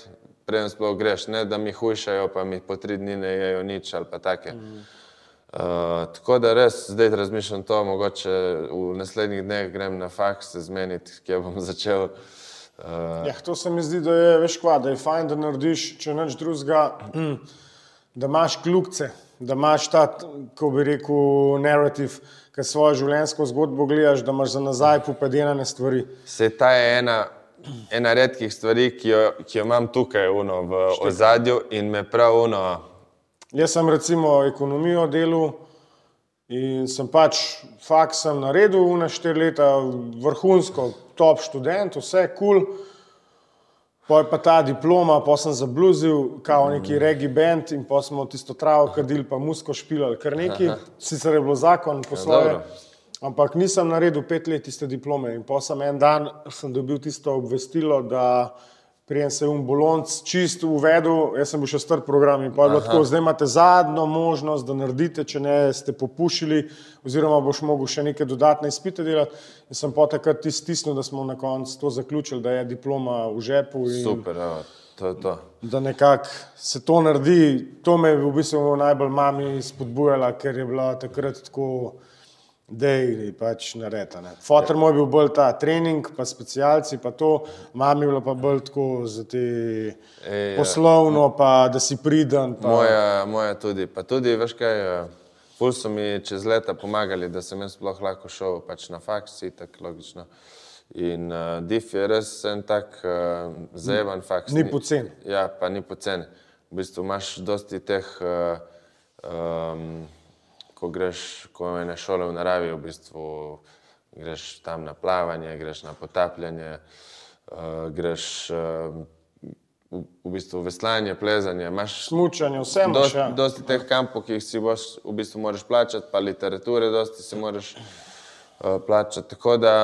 preden sploh greš, ne da mi hujšajo, pa mi po tri dni ne jejo nič ali pa take. Mm. Uh, tako da res zdaj razmišljam to, mogoče v naslednjih dneh grem na faks se zmeniti, kje bom [laughs] začel. Uh, Ja, to se mi zdi, da je veš kva, da je fajn, da narediš, če nič drugega, da imaš kljukce, da imaš ta, ko bi rekel, narativ, ki svojo življenjsko zgodbo gledaš, da imaš za nazaj popedenane stvari. Se ta je ena, ena redkih stvari, ki jo, ki jo imam tukaj uno, v ozadju in me prav uno. Jaz sem recimo ekonomijo delal in sem pač faksem naredil na štiri leta, vrhunsko, top študent, vse kul. Cool. Poj pa ta diploma, pa sem zabluzil, kao neki regi band in pa smo tisto travo kadili, pa musko špilali, kar neki. Sicer je bilo zakon po svoje. dobro. Ampak nisem naredil pet let tiste diplome in pa sem en dan sem dobil tisto obvestilo, da prijem se je um bolonc čist uvedel, jaz sem bil še star program in pa je bilo tako, zdaj imate zadnjo možnost, da naredite, če ne ste popušili, oziroma boš mogel še neke dodatne izpite delati. In sem pa takrat stisnil, da smo na koncu to zaključili, da je diploma v žepu in Super, evo, to je to. da nekako se to naredi. To me je v bistvu najbolj mami spodbujala, ker je bila takrat tako, da je pač nareta. Fotor moj je bil bolj ta trening, pa specialci, pa to, mami je bila pa bolj tako za te Ej, ja. poslovno, pa da si priden. Pa, Moja, moja tudi. Pa tudi, veš kaj, eh, ful so mi čez leta pomagali, da sem jaz sploh lahko šel pač na faks, tako logično. In uh, DIF je res en tak uh, zajeven faks. Ni pocen. Ja, pa ni poceni. V bistvu imaš dosti teh, uh, um, ko greš, ko ene šole v naravi, v bistvu greš tam na plavanje, greš na potapljanje, uh, greš uh, v, v bistvu veslanje, plezanje. Imaš Smučanje, vse imaš. dosti, Ja. dosti teh kampov, ki jih si boš, v bistvu moraš plačati, pa literature, dosti si moraš uh, plačati. Tako da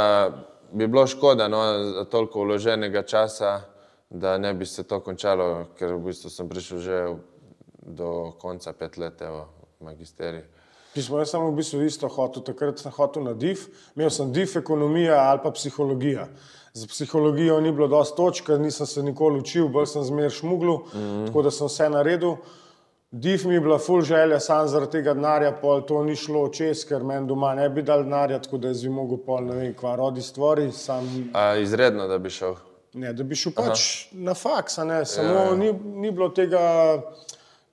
bi bilo škoda no, za toliko vloženega časa, da ne bi se to končalo, ker v bistvu sem prišel že do konca pet let, evo, magisterij. Pismo, jaz sem v bistvu isto hotel, takrat sem hotel na DIF, imel sem DIF ekonomija ali pa psihologija. Za psihologijo ni bilo dosti točk, nisem se nikoli učil, bolj sem zmer šmuglu, mm -hmm. tako da sem vse naredil. DIF mi je bila full želja, sam zaradi tega denarja, pol to ni šlo čez, ker meni doma ne bi dal denarja, tako da jaz bi mogel pol ne vem, kva rodi stvari, sam A, izredno, da bi šel. Ne, da bi šel pač Aha. na faks, samo ja, ja. Ni, ni bilo tega,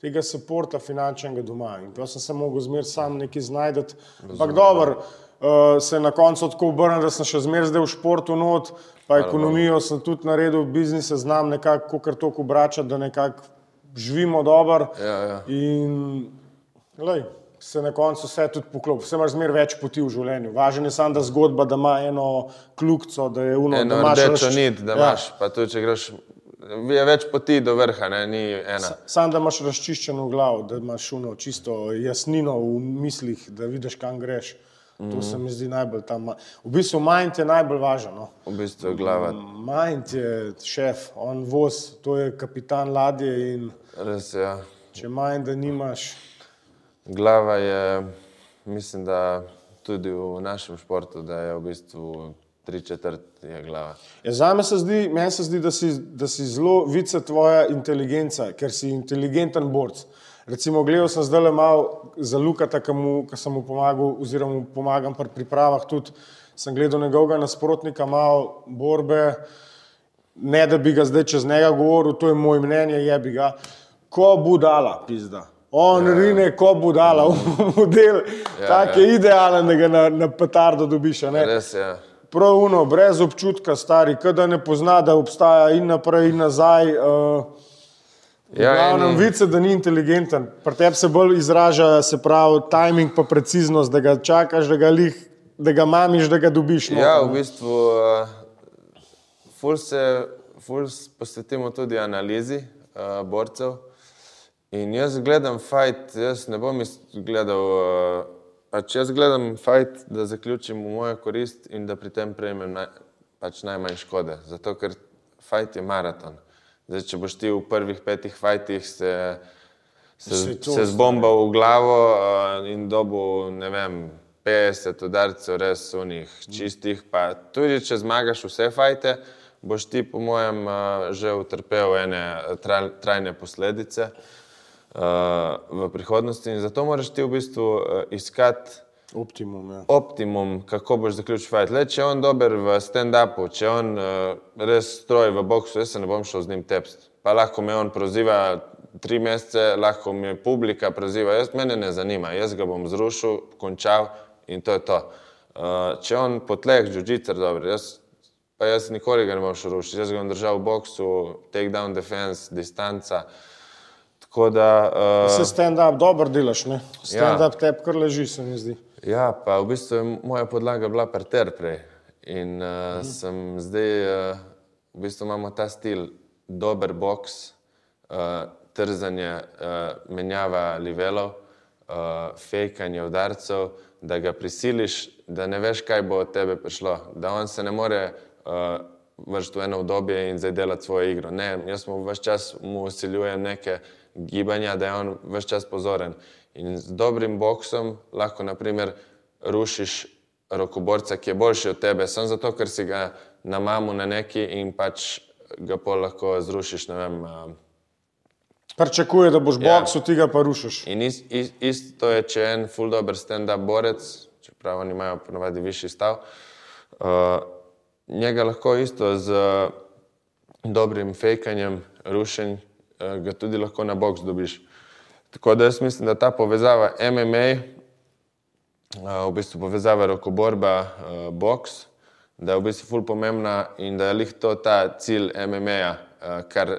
tega podporta finančnega doma. In pa sem se mogel zmeraj sam nekaj znajti. Ampak dobro, uh, se je na koncu tako obrnil, da sem še zmeraj zdaj v športu not, pa ekonomijo sem tudi naredil, biznis se znam nekako, kar toliko obračati, da nekako živimo dobro. Ja, ja. In lej, se na koncu vse tudi poklopi. Vse imaš zmeraj več poti v življenju. Važno je samo, da zgodba, da ima eno kljukico, da je uno, Eno da imaš rdečo razč- nit, da Ja. imaš, pa tudi če greš, je več poti do vrha, ne, ni ena. Sam, da imaš razčiščeno glavo, da imaš uno čisto jasnino v mislih, da vidiš, kam greš. To se mi zdi najbolj tam. V bistvu mind je najbolj važen. No. V bistvu je glava. Mind je šef, on voz, to je kapitan ladje in Res je. Ja. če mind, nimaš. Glava je, mislim, da tudi v našem športu, da je v bistvu tri četrt je glava. Ja, Za me se zdi, meni se zdi, da si, da si zelo vica tvoja inteligenca, ker si inteligenten borc. Recimo, gledal sem zdaj le malo za Lukata, ki sem mu pomagal, oziroma mu pomagam pri pripravah tudi. Sem gledal njegovega nasprotnika, malo borbe, ne da bi ga zdaj čez njega govoril, to je moje mnenje, je bi ga. Ko budala, pizda. On ja. rine, ko budala, [laughs] model, ja, tak je idealen, da ga na, na petardo dobiš. Res je. Prav uno, brez občutka, stari, da ne pozna, da obstaja in naprej, in nazaj. Uh, Ja, in- vice, da ni inteligenten. Pri tebi se bolj izraža, se pravi, timing pa preciznost, da ga čakaš, da ga, lih, da ga mamiš, da ga dobiš. noter, Ja, ne. v bistvu uh, ful se ful s- posvetimo tudi analizi uh, borcev. In jaz gledam fajt, jaz ne bom gledal, uh, pač jaz gledam fajt, da zaključim v mojo korist in da pri tem prejmem naj, pač najmanj škode. Zato ker fajt je maraton. Zdaj, če boš ti v prvih petih fajtih se, se, to se zdaj. zbombal v glavo uh, in dobil, ne vem, 50 udarcev, res unih čistih. Pa tudi če zmagaš vse fajte, boš ti, po mojem, uh, že utrpel ene traj, trajne posledice uh, v prihodnosti. In zato moraš ti v bistvu uh, iskati Optimum. Ja. optimum, kako boš zaključil fight. Le, če je on dober v stand-upu, če je on uh, res stroj v boksu, jaz se ne bom šel z njim tepst. Pa lahko me on proziva tri mesece, lahko me publika proziva, jaz mene ne zanima, jaz ga bom zrušil, končal in to je to. Uh, če on po tleh, jiu-jitsu, dobro, jaz, pa jaz nikoli ga ne bom šel rušiti, jaz ga bom držal v boksu, takedown defense, distanca. Tako da. Uh, Se stand-up dobro delaš, ne? Stand-up ja. tebi kar leži, se mi zdi. Ja, pa v bistvu je moja podlaga bila parter prej. In uh, mhm. sem zdaj, uh, v bistvu imamo ta stil, dober boks, uh, trzanje, uh, menjava livelov, uh, fejkanje udarcev, da ga prisiliš, da ne veš, kaj bo od tebe prišlo. Da on se ne more uh, vršiti v eno obdobje in zdaj delati svojo igro. Ne, jaz mu vse čas mu usiljujem neke gibanja, da je on vse čas pozoren. In z dobrim boksom lahko, naprimer, rušiš rokoborca, ki je boljši od tebe, samo zato, ker si ga namamu na neki in pač ga pol lahko zrušiš. Vem, Pričakuje, da boš Ja. boksu, ti ga pa rušiš. In is, is, isto je, če je en full dober stand-up borec, čeprav oni imajo ponovadi višji stav, uh, njega lahko isto z uh, dobrim fejkanjem, rušenj, ga tudi lahko na boks dobiš. Tako da jaz mislim, da ta povezava MMA, uh, v bistvu povezava rokoborba, uh, boks, da je v bistvu ful pomembna in da je lih to ta cilj MMA-ja, uh, kar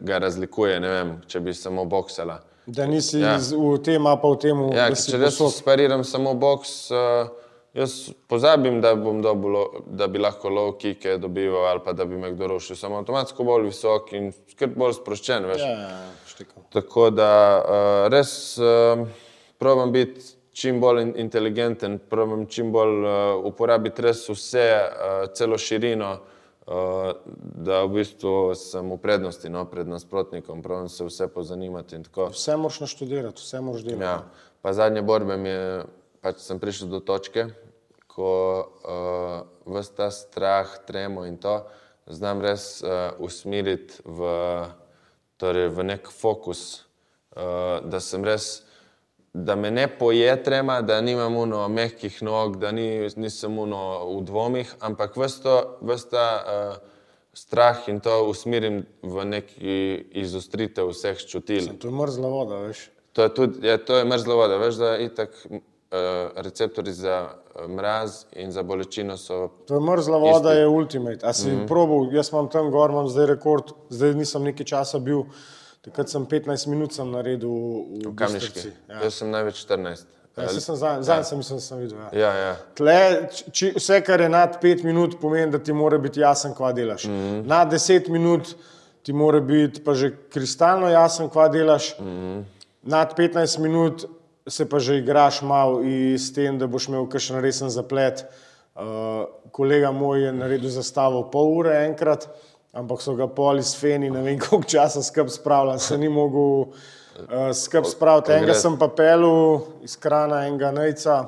ga razlikuje, ne vem, če bi samo boksala. Da nisi Ja. v tem, a pa v tem, Ja, da si če jaz posod. spariram samo boks, uh, Jaz pozabim, da, bom dobil, da bi lahko low kike dobival ali pa da bi me kdo rušil. Sem avtomatsko bolj visok in skrb bolj sproščen. Veš. Ja, ja, ja, štikam. Tako da uh, res uh, probam biti čim bolj in- inteligenten, probam čim bolj uh, uporabiti res vse, uh, celo širino, uh, da v bistvu sem v prednosti no, pred nasprotnikom, probam se vse pozanimati. Vse moraš naštudirati, vse moraš delati. Ja. Pa zadnje borbe mi je, pač sem prišel do točke, ko uh, vse ta strah, tremo in to znam res uh, usmeriti v, torej v nek fokus, uh, da sem res, da me ne poje trema, da nimam uno mehkih nog, da ni, nisem uno v dvomih, ampak vse ta uh, strah in to usmerim v neki izostritev vseh čutil. To je mrzla voda, veš. To je, tudi, je, to je mrzlo voda. Veš, da itak receptori za uh, mraz in za bolečino so. To je mrzla voda, Isti. je ultimate. A si mm -hmm. probal, jaz imam tam gor, imam zdaj rekord, zdaj nisem nekaj časa bil, takrat sem 15 minut sem naredil v, v Kamniški. Ja. Jaz sem največ 14. Ja, sem zadnji, zadnji sem, mislim, sem videl. Ja. Ja, ja. Tle, či, vse, kar je nad 5 minut, pomeni, da ti mora biti jasen, kva delaš. Mm -hmm. Nad 10 minut ti mora biti pa že kristalno jasen, kva delaš. Mm -hmm. Nad 15 minut se pa že igraš malo in s tem, da boš imel kakšen resen zaplet. Uh, kolega moj je naredil zastavo pol ure enkrat, ampak so ga pol iz feni, ne vem koliko časa skrb spravljali, se ni mogel uh, skrb spraviti. Enega sem pa pelil iz krana enega nejca.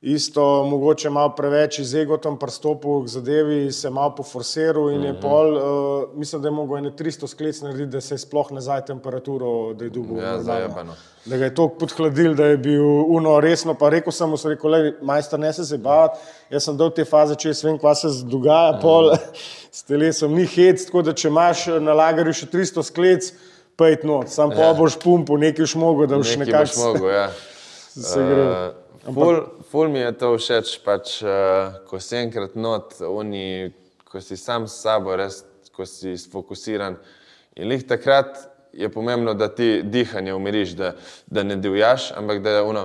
Isto, mogoče malo preveč iz egotom pristopil k zadevi, se malo poforsiral in je pol, uh, mislim, da je mogel ene 300 sklec narediti, da se je sploh nazaj temperaturo, da je dugo. Ja, zajebano. Da ga je toliko podhladil, da je bil uno resno, pa rekel sem mu, sem rekel, "Glej, majster, ne se se bavati, jaz sem dal te faze, če jaz vem, kva se dogaja, pol [laughs] s telesom ni hec, tako da če imaš na lagerju še 300 sklec, pejt not, sam pa boš pumpu, nekaj už mogo, da boš Nekaj boš nekako mogel, ja. [laughs] se gre. Uh, ful, ful mi je to všeč, pač, uh, ko si enkrat not, oni, ko si sam s sabo, res, ko si sfokusiran. In lih takrat je pomembno, da ti dihanje umiriš, da, da ne divjaš, ampak da je ono.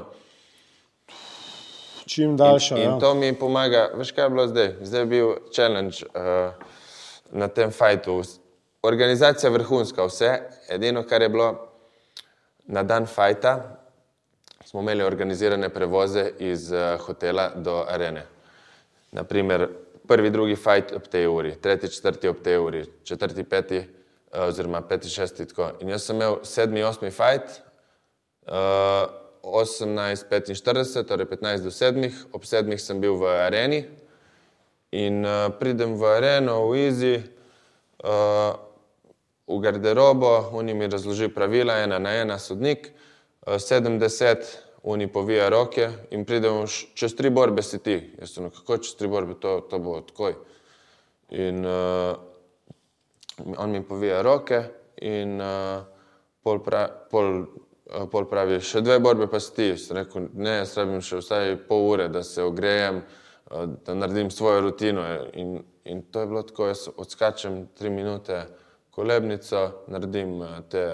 Čim daljša. In ja. to mi pomaga, veš kaj je bilo zdaj? Zdaj je bil challenge uh, na tem fajtu. Organizacija vrhunska, vse, edino kar je bilo na dan fajta, smo imeli organizirane prevoze iz uh, hotela do arene. Naprimer, prvi, drugi fajt ob tej uri, tretji, četrti ob tej uri, četrti, peti, uh, oziroma peti, šesti. Tako. In jaz sem imel sedmi, osmi fajt, uh, 18:45, torej 15 do 7, ob 7 sem bil v areni in uh, pridem v areno, v Izi, uh, v garderobo, oni mi razloži pravila, ena na ena sodnik, 70, oni povija roke in pridem š- čez tri borbe si ti. Jaz sem, kako čez tri borbe, to, to bo takoj. In uh, on mi povija roke in uh, pol, pra, pol, uh, pol pravi, še dve borbe pa si ti. Sem rekel, ne, jaz rabim še vsaj pol ure, da se ogrejem, uh, da naredim svojo rutino. In, in to je bilo tako, jaz odskačem tri minute kolebnico, naredim uh, te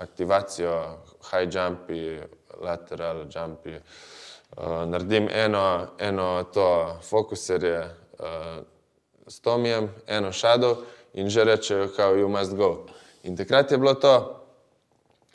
aktivacijo, high jumpi, lateral jumpi, uh, naredim eno, eno to fokuserje, uh, s Tomijem, eno šado in že rečejo, kao, you must go. In takrat je bilo to,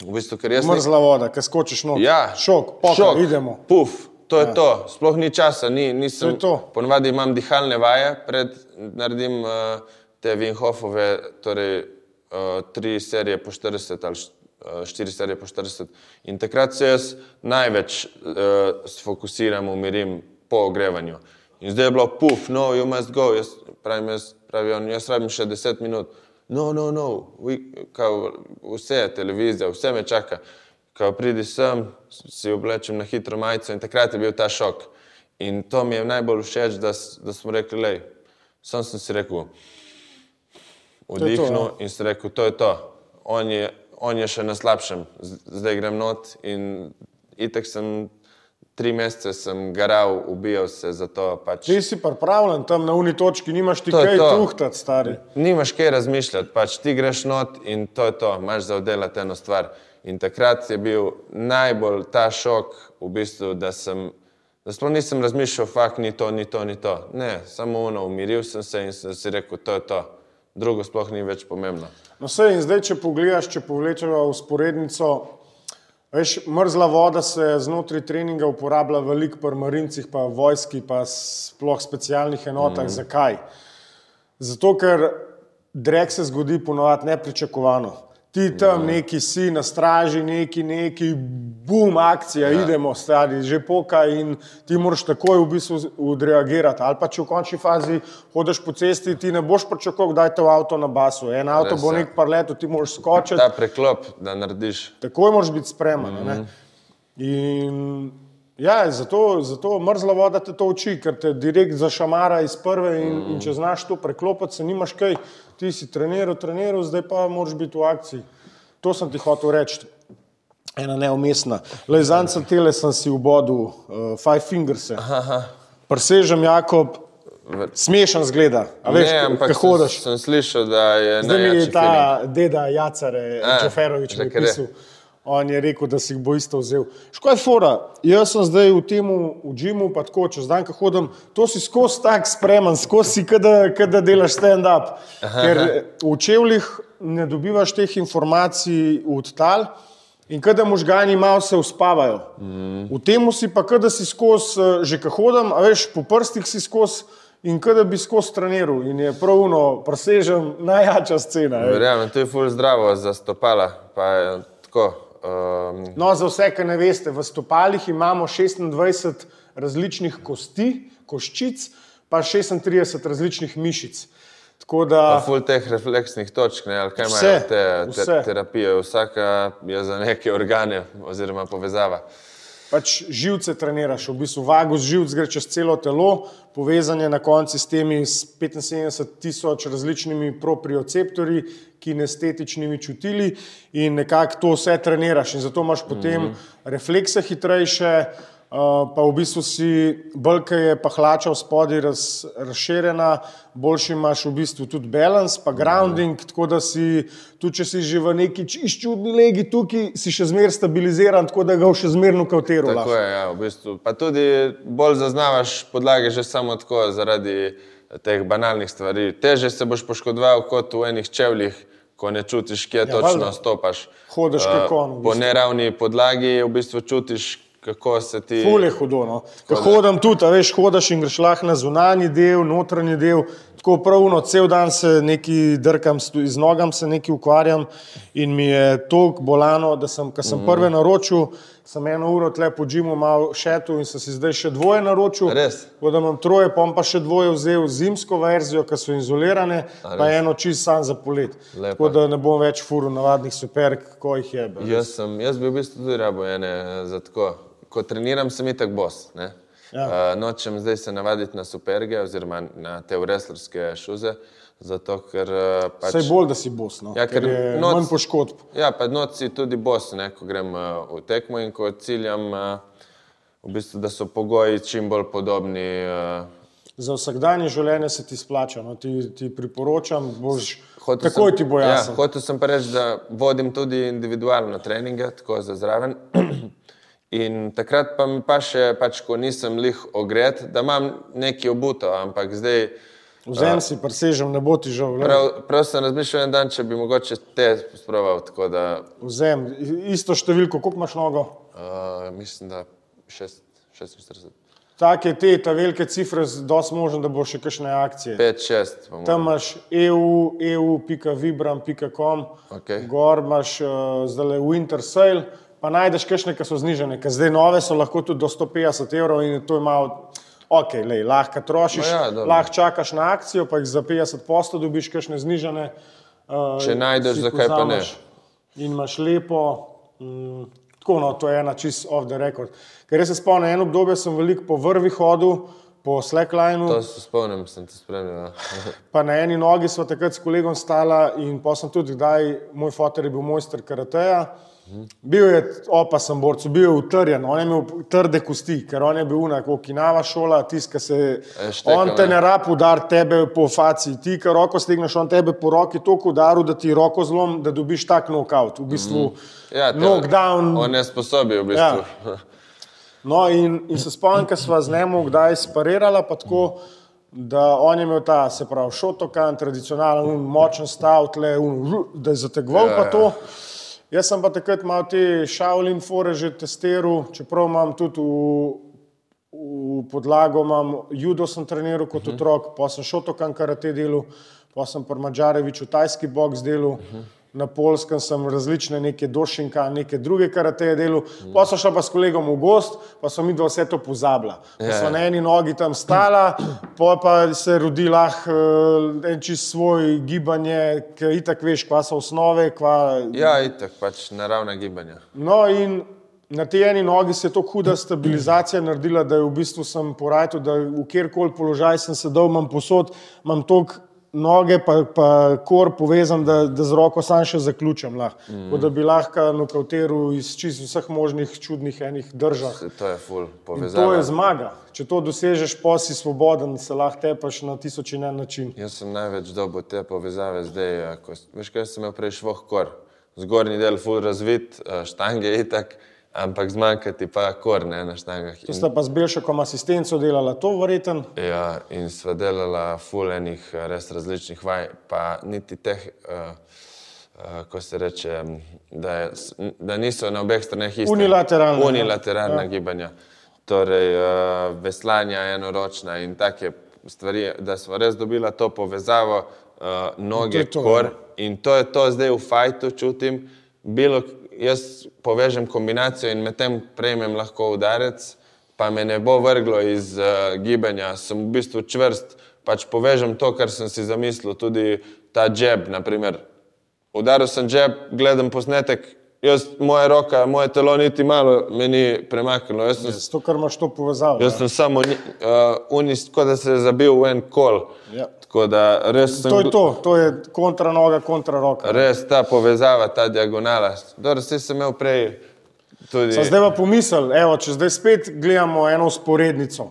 v bistvu, ker jaz. Mrzla voda, ki skočiš not. Ja, šok, poka, šok, idemo. Puf, to je ja. to, sploh ni časa, ni, nisem. Ponavadi imam dihalne vaje, pred naredim uh, te Vinhofove, torej uh, tri serije po 40 ali št- uh, štiri serije po 40. In takrat se jaz največ uh, sfokusiram, umirim po ogrevanju. In zdaj je bilo, puf, no, you must go, jaz pravim, jaz, pravi on, jaz rabim še 10 minut. No, no, no, we, kao, vse, televizija, vse me čaka. Ko pridi sem, si oblečem na hitro majico in takrat je bil ta šok. In to mi je najbolj všeč, da, da smo rekli, lej, sam sem si rekel, vdihnil in si rekel, to je to. On je, on je še na slabšem, zdaj grem not in itek sem tri mesece sem garal, ubijal se za to. Pač. Ti si pripravljen tam na uni točki, nimaš ti To kaj tuhtati, stari. Nimaš kaj razmišljati, pač ti greš not in to je to, imaš za oddelati eno stvar. In takrat je bil najbolj ta šok, v bistvu, da sem Da sploh nisem razmišljal, fakt ni to, ni to, ni to. Ne, samo ono, umiril sem se in sem si rekel, to je to. Drugo sploh ni več pomembno. No, vse in zdaj, če pogledaš, če povlečemo usporednico, veš, mrzla voda se znotraj treninga uporablja veliko pri marincih, pa vojski, pa sploh specialnih enotah. Mm. Zakaj? Zato, ker drek se zgodi ponovadi nepričakovano. Ti tam ja. neki si na straži, neki, neki, bum, akcija, ja. idemo, stari, že poka in ti moraš takoj v bistvu odreagirati. Ali pa če v končni fazi hodiš po cesti, ti ne boš pričakoval, da je to avto na basu. En avto Res, bo nek par let, ti moraš skočiti. Ta preklop, da narediš. Takoj moraš biti spreman. Mm -hmm. In Ja, zato, zato mrzla voda te to uči, ker te direkt zašamara iz prve in, mm. in če znaš to preklopiti, se nimaš kaj, ti si treniral, treniral, zdaj pa moraš biti v akciji. To sem ti hotel reči. Ena neumestna. Le zanj sem tele, sem si v bodu, uh, five fingers. Presežem Jakob, smešen zgleda. Veš, ne, ampak sem, slišal, da je. Zdaj mi je ta feeling. deda Jacare, Čeferovič, napisal. On je rekel, da si jih bo isto vzel. Škoda je fora, jaz sem zdaj v tem v džimu, pa tako čez dan, ko hodim, to si skozi tak spreman, skozi si, kada delaš stand-up. Ker v čevljih ne dobivaš teh informacij od tal in kada možgani malo se uspavajo. Mm. V tem si pa, kada si skozi, že ko hodim, a veš, po prstih si skozi. In kada bi skozi treniral, in je pravno, presežem najjača scena. Verjamem, to je fulž zdravo za stopala. Um, no, za vse, ki ne veste, v stopalih imamo 26 različnih kosti, koščic, pa 36 različnih mišic. Da, Ful teh refleksnih točk, ne, ali kaj imajo te, te terapije, vsaka je za neke organe oziroma povezava pač živce treniraš, v bistvu vagus živc gre čez celo telo, povezan je na konci s temi 75 tisoč različnimi proprioceptorji, kinestetičnimi čutili in nekako to vse treniraš in zato imaš potem mm -hmm. reflekse hitrejše, pa v bistvu si bolj, ki je pa hlača v spodaj raz, razširjena, boljši imaš v bistvu tudi balans, pa grounding, tako da si, tudi če si že v neki čudni legi tukaj, si še zmeraj stabiliziran, tako da ga še zmeraj nukavtero. Tako lahko. je, ja, v bistvu. Pa tudi bolj zaznavaš podlage že samo tako zaradi teh banalnih stvari. Teže se boš poškodoval kot v enih čevljih, ko ne čutiš, kje ja, točno valda. stopaš. Hodeš uh, kako on. Po neravni podlagi v bistvu čutiš, kako se ti. Fule hudo. No. Hodim tudi, veš, hodaš in greš lahko na zunanji del, notranji del. Tako pravno, cel dan se nekaj drkam, z nogam se nekaj ukvarjam in mi je toliko bolano, da sem, ko sem mm. prve naročil, sem eno uro tle po džimu malo šetu in sem si zdaj še dvoje naročil. Res. Da imam troje, pa pa še dvoje vzel zimsko verzijo, ki so izolirane, A, pa eno čist sam za polet. Lepa. Tako da ne bom več furu navadnih superk, ko jih je. Jaz, sem, jaz bi v bistvu tudi rabo ene za tako ko treniram, sem itak bos. Ja. Uh, nočem zdaj se navaditi na superge oziroma na te wrestlerske šuze. Zato, ker, uh, pač, Vse bolj, da si bos, no? ja, ker je noc, manj poškodb. Ja, pa noč si tudi bos, ne, ko grem uh, v tekmo in ko ciljam, uh, v bistvu, da so pogoji čim bolj podobni. Uh, Za vsakdanje življenje se ti splača, no? ti, ti priporočam, boš. Takoj ti bo jasno. Ja, hotel sem pa reči, da vodim tudi individualno treninge, tako za zraven. In takrat pa mi pa še, pač, ko nisem lih ogret, da imam neki obuto, ampak zdaj. Vzem si, presežem, ne bo ti žal. Prav, prav sem razmišljal en dan, če bi mogoče te sproval. Da... Vzem, isto številko, koliko imaš nogo? Uh, mislim, da 46. Take te, ta velike cifre, dosti možno, da bo še kakšne akcije. 5-6. Tam imaš EU, EU.vibram.com, okay. gor imaš uh, zdaj Winter Sale pa najdeš kakšne, ki so znižene, ker zdaj nove so lahko tudi do 150 evrov in to malo, ok, lej, lahko trošiš, ja, lahko čakaš na akcijo, pa jih za 50 posto dobiš kakšne znižene. Uh, Če najdeš, zakaj pa ne? In imaš lepo, mm, tako no, to je ena čist off the record. Ker jaz se spomnim, eno obdobje sem veliko po vrvi hodil, po slacklineu. To se spomnim, sem te spremljal. Ja. [laughs] pa na eni nogi smo takrat s kolegom stala in pa sem tudi, kdaj moj fotor je bil mojster karateja. Bil je opasen borc, bil je utrjen, on je imel trde kosti, ker on je bil unak, okinava šola, tiska se. Šteka, on te ne rab udar tebe po faci, ti, ki roko stigneš, on tebe po roki toliko udaru, da ti roko zlom, da dobiš tak knockout. V bistvu, mm. ja, knockdown. On je sposobil, v bistvu. Ja. No, in, in se spomnim, da smo z njim kdaj sparirali, pa tako, da on je imel ta, se pravi, šotokan, tradicionalen, un, močen stav, tle, un, da je zategoval Ja, pa ja. To. Jaz sem pa takrat malo te šavlin fore že testiral, čeprav imam tudi v, v podlago, imam judo sem treniral kot otrok, pa sem šotokan karate delal, pa sem pri Mačareviču tajski boks delal. Na polskem sem različne neke došinka, neke druge karateje delal, pa sem šel pa s kolegom v gost, pa so mi dva vse to pozabila. Pa Ja, so ja. na eni nogi tam stala, pa pa se rodi lahko uh, en čist svoj gibanje, ki itak veš, kva so osnove, kva Ja, itak, pač naravna gibanja. No, in na tej eni nogi se je tako huda stabilizacija naredila, da je v bistvu sem porajal, da v kjerkoli položaj sem sedel, imam posod, imam toliko noge, pa, pa kor povezan, da, da z roko sam še zaključim. Lahko. Mm. Da bi lahko nokauteral iz čist vseh možnih čudnih enih držav. To je full In to je zmaga. Če to dosežeš, pa si svoboden, se lahko tepaš na tisoč in en način. Jaz sem največ dobil te povezave zdaj. Ko, veš, kaj sem imel prej švoh kor. Zgornji del full razvit, štange je itak, ampak zmanjka ti pa kor ne, na štangah. To sta pa z Belšakom asistenco delala, to verjeten. Ja, in sva delala full enih eh, res različnih vaj, pa niti teh, uh, uh, ko se reče, da, je, da niso na obeh straneh iste. Unilateralne, ja. Unilateralna ja. gibanja. Torej, uh, veslanja enoročna in take stvari, da smo res dobila to povezavo, uh, noge, to, kor. ja. In to je to zdaj v fajtu čutim. Bilo, jaz povežem kombinacijo in medtem prejmem lahko udarec, pa me ne bo vrglo iz uh, gibanja, sem v bistvu čvrst, pač povežem to, kar sem si zamislil, tudi ta jab, naprimer. Udaril sem jab, gledam posnetek, jaz, moja roka, moje telo niti malo me ni premaknilo. Jaz sem, Zato, ker imaš to povezavo. jaz sem samo uh, unis, kot da se je zabil v en kol. Ja. Tako da res sem. To je to, to je kontra noga, kontra roka. Res ta povezava, ta diagonala. Dobro, vse sem imel prej tudi. Sa zdaj pa pomisel, evo, če zdaj spet gledamo eno usporednico,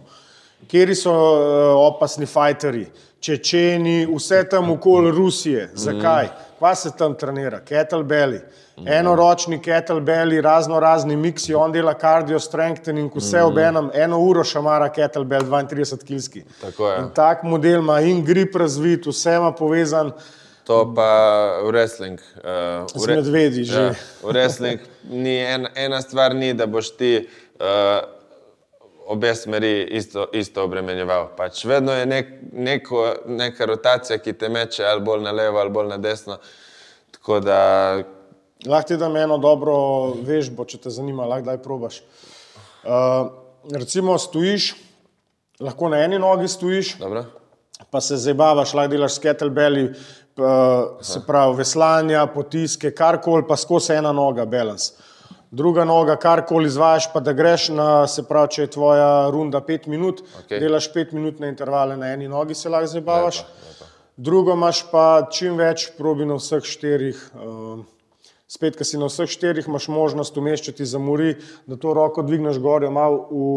kjer so uh, opasni fajterji, Čečeni, vse tam okoli Rusije. Zakaj? Kva se tam trenira? Kettlebelli. Enoročni kettlebelli, razno razni miksi, on dela cardio strengthening, vse ob enem, eno uro šamara kettlebell, 32 kilski. Tako je. In tak model ima in grip razvit, vse ima povezan. To pa v wrestling. Uh, Z medvedi že. Ja, v wrestling ni en, ena stvar, ni, da boš ti uh, obe smeri isto, isto obremenjeval. Pač vedno je nek, neko, neka rotacija, ki te meče ali bolj na levo ali bolj na desno. Tako da Lahko ti dam eno dobro vežbo, če te zanima, lahko daj probaš. Uh, recimo stojiš, lahko na eni nogi stojiš, dobro. pa se zabavaš, lahko delaš s kettlebelli, uh, se pravi veslanja, potiske, karkoli, pa skozi ena noga, balans. Druga noga, karkoli izvajaš, pa da greš na, se pravi, če je tvoja runda pet minut, Okej. okay. delaš pet minutne intervale na eni nogi, se lahko zabavaš. Drugo imaš pa čim več probi na vseh štirih. Uh, spet, ki si na vseh štirih, imaš možnost vmes, če ti zamori, da to roko dvigneš gor, jo malo v,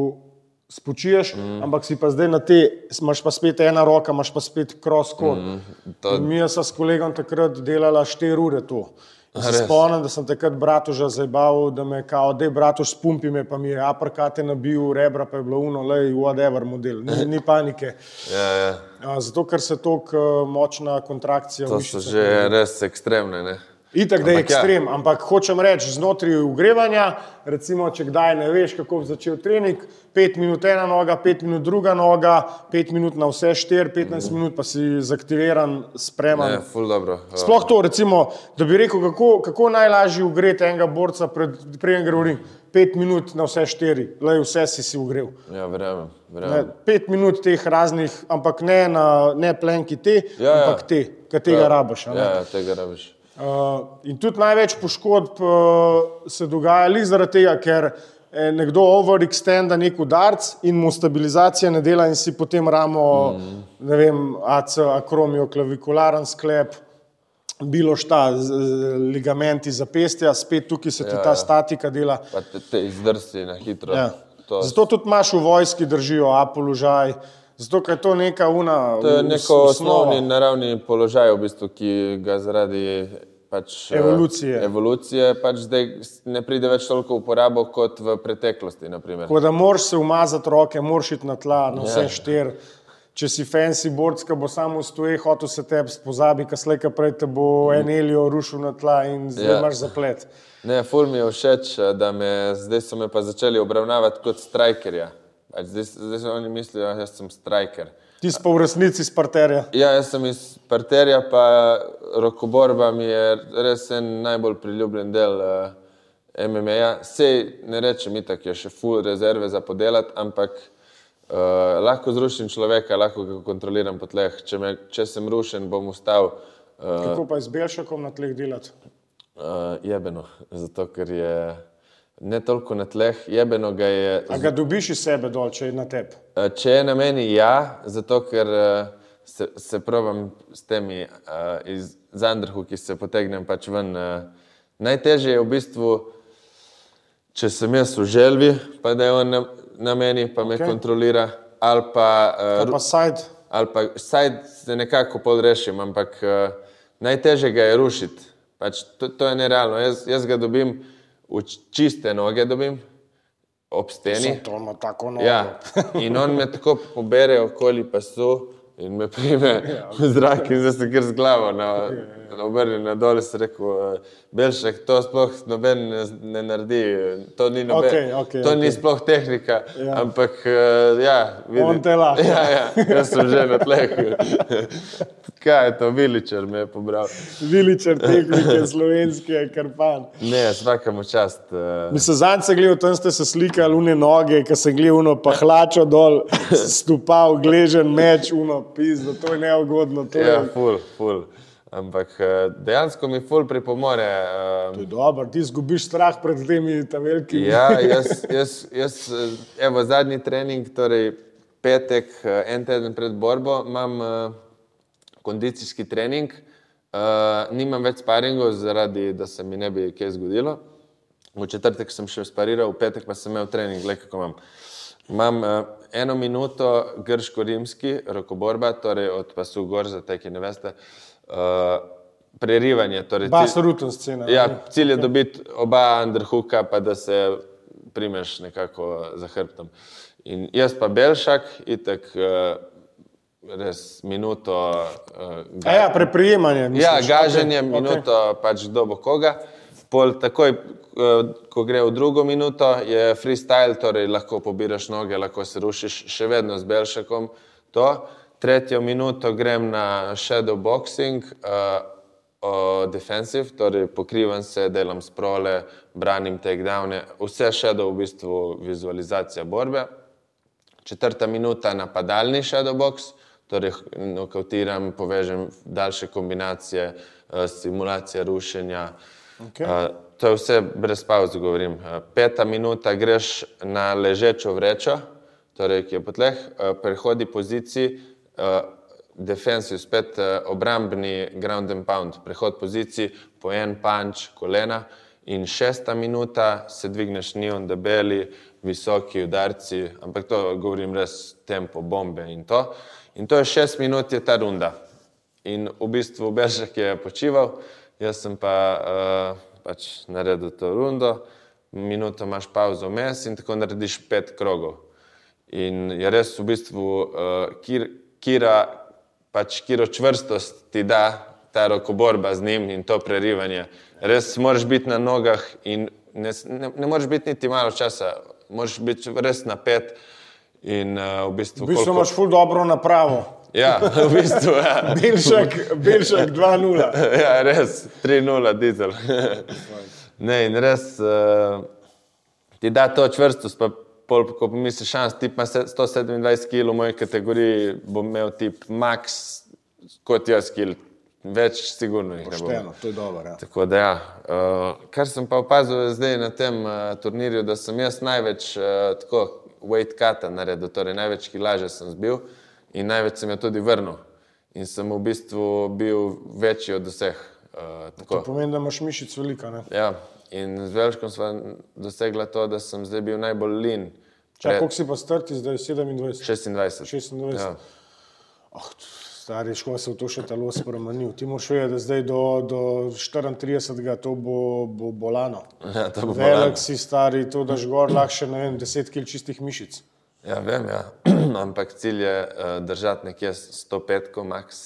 spočiješ, mm. ampak si pa zdaj na te, imaš pa spet ena roka, imaš pa spet cross kod. Mm. To- Mi smo s kolegom takrat delala 4 ure to. Se spomnim, da sem takrat bratuža zabaval, da me kao, da je bratuž spumpi me, pa mi je aprkate nabil, rebra pa je bilo uno, lej, whatever model, ni, ni panike. [laughs] Ja, ja. Zato, ker se tako uh, močna kontrakcija To so mišicah že res ekstremne. Ne? Itak, da je Ampak ja. ekstrem, ampak hočem reči, znotraj ogrevanja, recimo, če kdaj ne veš, kako bo začel trening, 5 minut ena noga, 5 minut druga noga, 5 minut na vse 4, 15 minut pa si zaktiviran, spreman. Ne. Sploh to, recimo, da bi rekel, kako, kako najlažje ugreti enega borca, pred, preden gre v ring. 5 minut na vse 4, le vse si si ugrel. Ja, verjamem. Verjamem. pet minut teh raznih, ampak ne, na, ne plenki te, Ja, ja. ampak te, katega ja. rabiš. Ja, ja, tega rabiš. Uh, in tudi največ poškodb uh, se dogaja le zaradi tega, ker eh, nekdo overextenda nek udarc in mu stabilizacija ne dela, in si potem ramo, mm. ne vem, AC, akromijo, klavikularen sklep, bilo šta, z- z- ligamenti zapestja, spet tukaj se ti Ja, ta ja. statika dela. Pa te, te izdrsi na hitro. Ja. To, Zato tudi imaš v vojski držijo A položaj, zato ker je to neka una. to je neko osnova. osnovni naravni položaj, v bistvu, ki ga zaradi pač, Evolucije. Uh, evolucije pač zdaj ne pride več toliko v uporabo kot v preteklosti. Tako da moraš se umazati roke, moraš iti na tla, na vse Ja. štiri. Če si fancy board, ki bo samo stoje, hotel se tebi pozabi, kasneje ka prej te bo en elijo rušil na tla in zdaj Ja. imaš zaplet. Ne, ful mi je všeč, eh, da me zdaj so me pa začeli obravnavati kot strikerja. Zdaj, zdaj so oni mislijo, da jaz sem striker. Ti si pa v resnici iz parterja. Ja, jaz sem iz parterja, pa rokoborba mi je res en najbolj priljubljen del uh, MMA-ja. Sej ne rečem, itak je še full rezerve za podelati, ampak uh, lahko zrušim človeka, lahko ga kontroliram po tleh. Če, me, če sem rušen, bom ustal uh, Kako pa z Belšakom na tleh delati? uh, jebeno, zato ker je ne toliko na tleh, jebeno ga je. A ga dobiš iz sebe dol, če je na tebi? Eh, Če je na meni, ja, zato ker eh, se, se probam s temi uh, iz Zandrhu, ki se potegnem pač ven. Uh, najtežje je v bistvu, če sem jaz v želvi, pa da je on na, na meni, pa me Ok. okay. kontrolira, ali pa, uh, Pa side. ali pa saj se nekako podrešim, ampak uh, najtežje ga je rušiti. Pač to, to je nerealno. Jaz, jaz ga dobim čiste noge, dobim ob steni. To ima tako nogo. Ja, in on me tako pobere okoli pasu in me prime v zrak in zdaj se kar z glavo na, obrne na dol. Sem rekel, eh, Belšek, to sploh noben ne, ne naredi, to ni, noben, Okej, okej, to ni okej. sploh tehnika, Ja. ja. ampak eh, ja, vidim. On te lahko. Ja, ja, jaz sem že na tleh. [laughs] Kaj je to, Viličer me je pobral. Viličer [laughs] tehnike slovenske, karpan. Ne, svakamo čast. eh, Mislim, zanj se gledal, tam ste se slikali, une noge, ki se gledal, uno pahlačo dol, [laughs] stopal, gležen meč, uno pizdo, to je neugodno. To Ja, je, ful, ful. Ampak eh, dejansko mi ful pripomore. eh, to je dobro, ti zgubiš strah pred temi velikimi. Ja, [laughs] jaz, jaz, jaz eh, evo, zadnji trening, torej petek, en teden pred borbo, imam kondicijski trening, uh, nimam več sparingov, zaradi da se mi ne bi kaj zgodilo. V četrtek sem še spariral, v petek pa sem imel trening, le kako imam. Imam uh, eno minuto grško-rimski, rokoborba, torej od pasu gor, za te, ki ne veste, uh, prerivanje. Torej Bas ruten scena. Ja, ne? cilj je dobiti oba underhooka, pa da se primeš nekako za hrbtom. In jaz pa Belšak, itek uh, res minuto. Uh, A ja, preprijemanje. ja, misliš? gaženje, Okej, okay, minuto okay. pač kdo bo koga. Pol takoj, eh, ko gre v drugo minuto, je freestyle, torej lahko pobiraš noge, lahko se rušiš, še vedno z Belšakom. To. Tretjo minuto grem na shadow boxing, uh, defensive, torej pokrivam se, delam sprole, branim takedowne, vse shadow v bistvu vizualizacija borbe. Četrta minuta napadalni shadowbox, torej nokautiram, povežem daljše kombinacije, eh, simulacija rušenja. Okej. Eh, To je vse brez pauze, govorim. Eh, Peta minuta greš na ležečo vrečo, torej, ki je po tleh, eh, prehodi poziciji, eh, defensive, spet eh, obrambni ground and pound, prehod pozicij, po en punč, kolena. In šesta minuta se dvigneš neon debeli, visoki udarci, ampak to govorim res tempo, bombe in to. In to je šest minut, je ta runda. In v bistvu Bežek je počival, jaz sem pa uh, pač naredil to rundo, minuto imaš pauzo vmes in tako narediš pet krogov. In je res v bistvu, uh, kir, kira, pač kiro čvrstost ti da ta rokoborba z njim in to prerivanje. Res moraš biti na nogah in ne, ne, ne moreš biti niti malo časa, moraš biti res napet. In uh, v bistvu, V bistvu koliko- imaš ful dobro napravo. Ja, [laughs] v bistvu. Ja. Belšak, Belšak 2-0. ja, res, 3-0 dizel. [laughs] ne, in res uh, ti da to čvrstost, pa pol, ko pomisliš, šans, tip ima se- 127 kg, v moji kategoriji bo imel tip max kot jaz kil, več sigurno jih ne bo. Pošteno, to je dobro. Ja. Tako da, ja. uh, kar sem pa opazil zdaj na tem uh, turnirju, da sem jaz največ uh, tako weight cuta naredil, torej največ kilaže sem zbil in največ sem jo tudi vrnil. In sem v bistvu bil večji od vseh. Uh, To tako. pomeni, da imaš mišic veliko. Ne? ja. In z Velškom sva dosegla to, da sem zdaj bil najbolj lean. Čakaj, koliko si pa strti, zdaj 27, 26. 26. Ja. Oh, Stari škoda se v to še telo spremenil. Ti moraš vedeti, da zdaj do, do 34. to bo, bo bolano. Ja, to bo bolano. Velik si stari, to daš gor, lahko še ne vem, 10 kg čistih mišic. Ja, vem, ja. [clears throat] ampak cilj je uh, držati nekje 105, ko max,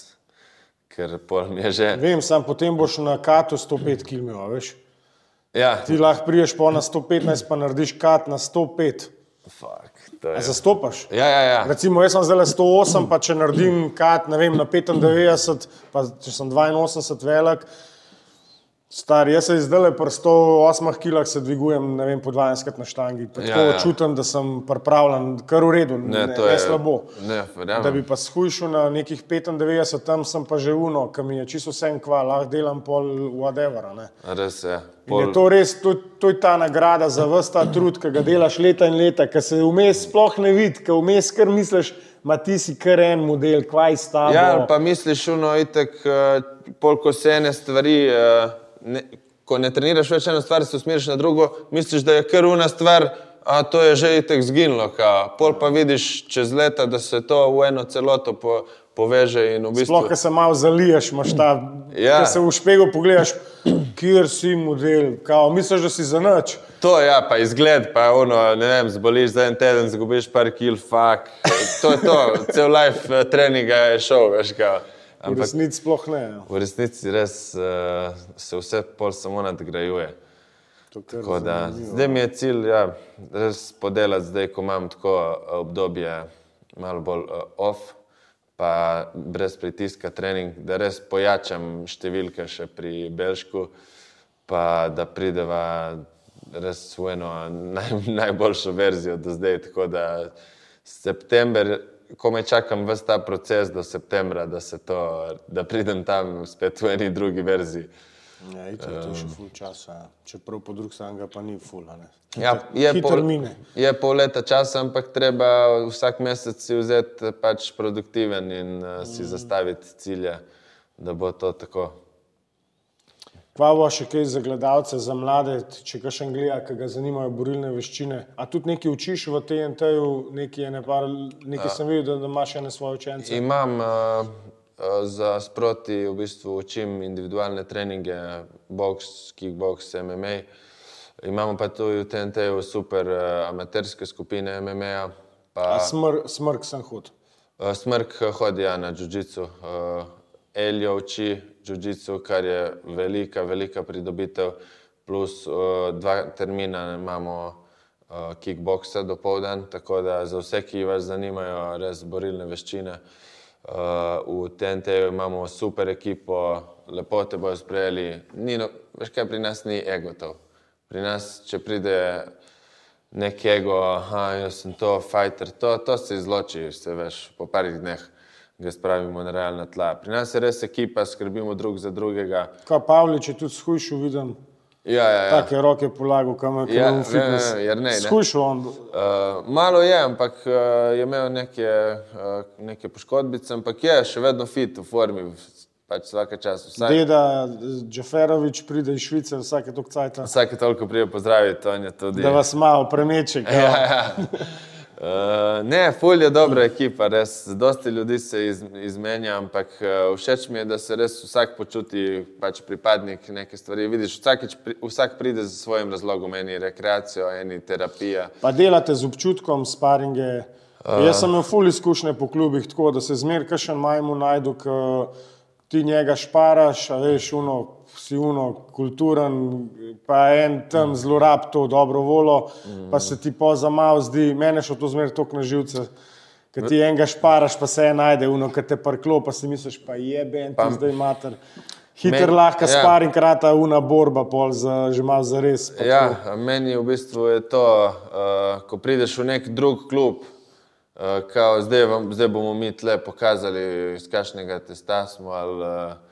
ker pol mi je že. Vem, sam potem boš na katu 105 kg, veš. Ja, Ti lahko priješ po na 115, pa narediš kat na 105. fuck, je. A zastopaš? Ja, ja, ja. Recimo, jaz sem zdaj le 108, pa če naredim kat, vem, na 95, pa če sem 82 velik, star, jaz se zdaj le pri 108 kilah se dvigujem, ne vem, po 12 na štangi. Pa Ja, Tako ja. čutim, da sem pripravljen, kar v redu, Ne, ne, ne je slabo. Ne, verjamem. Da bi pa shujšal na nekih 95, tam sem pa že uno, ki mi je čisto vse en kva, lahko delam pol whatever. Ne. Res je. In je to res, to, to je ta nagrada za vse ta trud, ki ga delaš leta in leta, ki se vmes sploh ne vidi, ki vmes kar misliš, ma ti si kar en model, kvaj sta. Ja, pa misliš, no, itek, uh, pol ko se ene stvari, uh, ne, ko ne treniraš več eno stvar, se usmeriš na drugo, misliš, da je kar una stvar, a to je že itek zginilo. Ka. Pol pa vidiš čez leta, da se to v eno celoto po, poveže in v bistvu. Sploh, ko se malo zaliješ, imaš ta. Ja. Ja. se v špegu pogledaš, kjer si model, kao, misliš, da si za nič. To je, ja, pa izgled, pa ono, ne vem, zboliš za en teden, zgubiš par kil, fuk. To je to, cel life eh, treninga je šel, veš kaj. V Ampak resnici sploh ne. ja. v resnici res uh, se vse pol samo nadgrajuje. Tako da, zanimivo. zdaj mi je cilj, ja, res podelati, zdaj, ko imam tako eh, obdobje, malo bolj uh, off, pa brez pritiska trening, da res pojačam številke še pri Belšku, pa da prideva res v eno [laughs] naj, najboljšo verzijo do zdaj. Tako da september, ko me čakam vse ta proces do septembra, da, se to, da pridem tam spet v eni drugi verziji. Ja, itak, to je še full časa. Čeprav po drugi strani ga pa ni ne. Ja, je, pol, je pol leta časa, ampak treba vsak mesec si vzeti pač produktiven in uh, si zastaviti cilje, da bo to tako. Kva bo še kaj za gledalce, za mlade, če kaj še gleda, ki ga zanimajo borilne veščine. A tudi nekaj učiš v TNT-ju, nekaj, je ne par, nekaj sem videl, da, da imaš ene svoje učence. Imam uh, za sproti, v bistvu učim individualne treninge, boks, kickboks, MMA. Imamo pa tudi v TNT-ju super uh, amaterske skupine MMA-ja. Pa, A Smr, smrk sem hud. Uh, Smrk hodi ja, na džudžicu, uh, Eljo uči džudžicu, kar je velika, velika pridobitev, plus uh, dva termina imamo uh, kickboksa do povdan, tako da za vse, ki vas zanimajo res borilne veščine, uh, v TNT-ju imamo super ekipo, lepo te bojo sprejeli. Ni, no, veš kaj, pri nas ni egotov. Pri nas, če pride nek ego, aha, jaz sem to, fighter, to, to se izloči, se veš, po parih dneh ga spravimo na realna tla. Pri nas je res ekipa, skrbimo drug za drugega. Kaj Pavlič je tudi shujšal, vidim, Ja, ja, ja. take roke polagal, kam je Ja, v fitness. ne, ne, Jernej, ne. Shujšal on. Uh, malo je, ampak uh, je imel neke, uh, neke poškodbice, ampak je še vedno fit v formi, pač vsake čas. Vsak, Deda Džaferovič pride iz Švice vsake tok cajta, vsake toliko prije pozdraviti, on je tudi. da vas malo premeče. [laughs] Ja, ja. Uh, ne, Fulj je dobra ekipa, res. Dosti ljudi se iz, izmenja, ampak uh, všeč mi je, da se res vsak počuti pač pripadnik neke stvari. Vidiš, vsakič, pri, vsak pride z svojim razlogom, eni rekreacijo, eni terapija. Pa delate z občutkom, sparinge. Uh. Jaz sem imel ful izkušnje po klubih, tako da se zmeraj kašen majmu najdu, ki ti njega šparaš, a veš, uno, si uno, kulturen, pa en tam zlorab to dobro volo, pa se ti po za malo zdi, mene še to zmeraj tok na živce. Ker ti enega šparaš, pa se najde, uno, ki te parklo, pa si misliš, pa jebe, en ti zdaj mater. Hiter Men- lahko ja. sparing, krata una borba, pol za, že malo za res. pa. Ja, meni v bistvu je to, uh, ko prideš v nek drug klub, uh, kao, zdaj, vam, zdaj bomo mi tle pokazali, iz kakšnega testa smo. Ali, uh,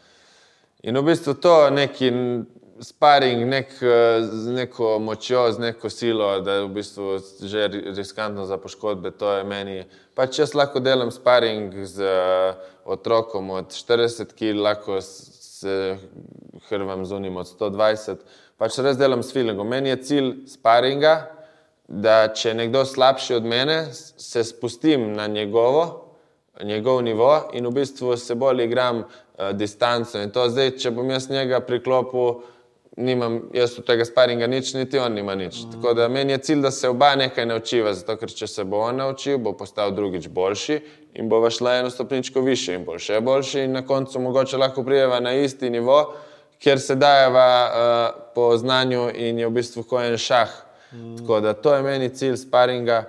in v bistvu to neki n- sparing, nek, eh, z neko močjo, z neko silo, da je v bistvu že ri- riskantno za poškodbe. To je meni. Pač jaz lahko delam sparing z uh, otrokom od 40 kg, lahko se hrvam z unim od 120. Pač res delam s feelingom. Meni je cilj sparinga, da če je nekdo slabši od mene, se spustim na njegovo njegov nivo in v bistvu se bolj igram uh, distanco. In to zdaj, če bom jaz njega priklopil, nimam jaz od tega sparinga nič, niti on nima nič. Mm. Tako da meni je cilj, da se oba nekaj naučiva, zato ker če se bo on naučil, bo postal drugič boljši in bo šla eno stopničko više in bo še boljši in na koncu mogoče lahko prijeva na isti nivo, kjer se dajeva uh, po znanju in je v bistvu kot en šah. Mm. Tako da to je meni cilj sparinga.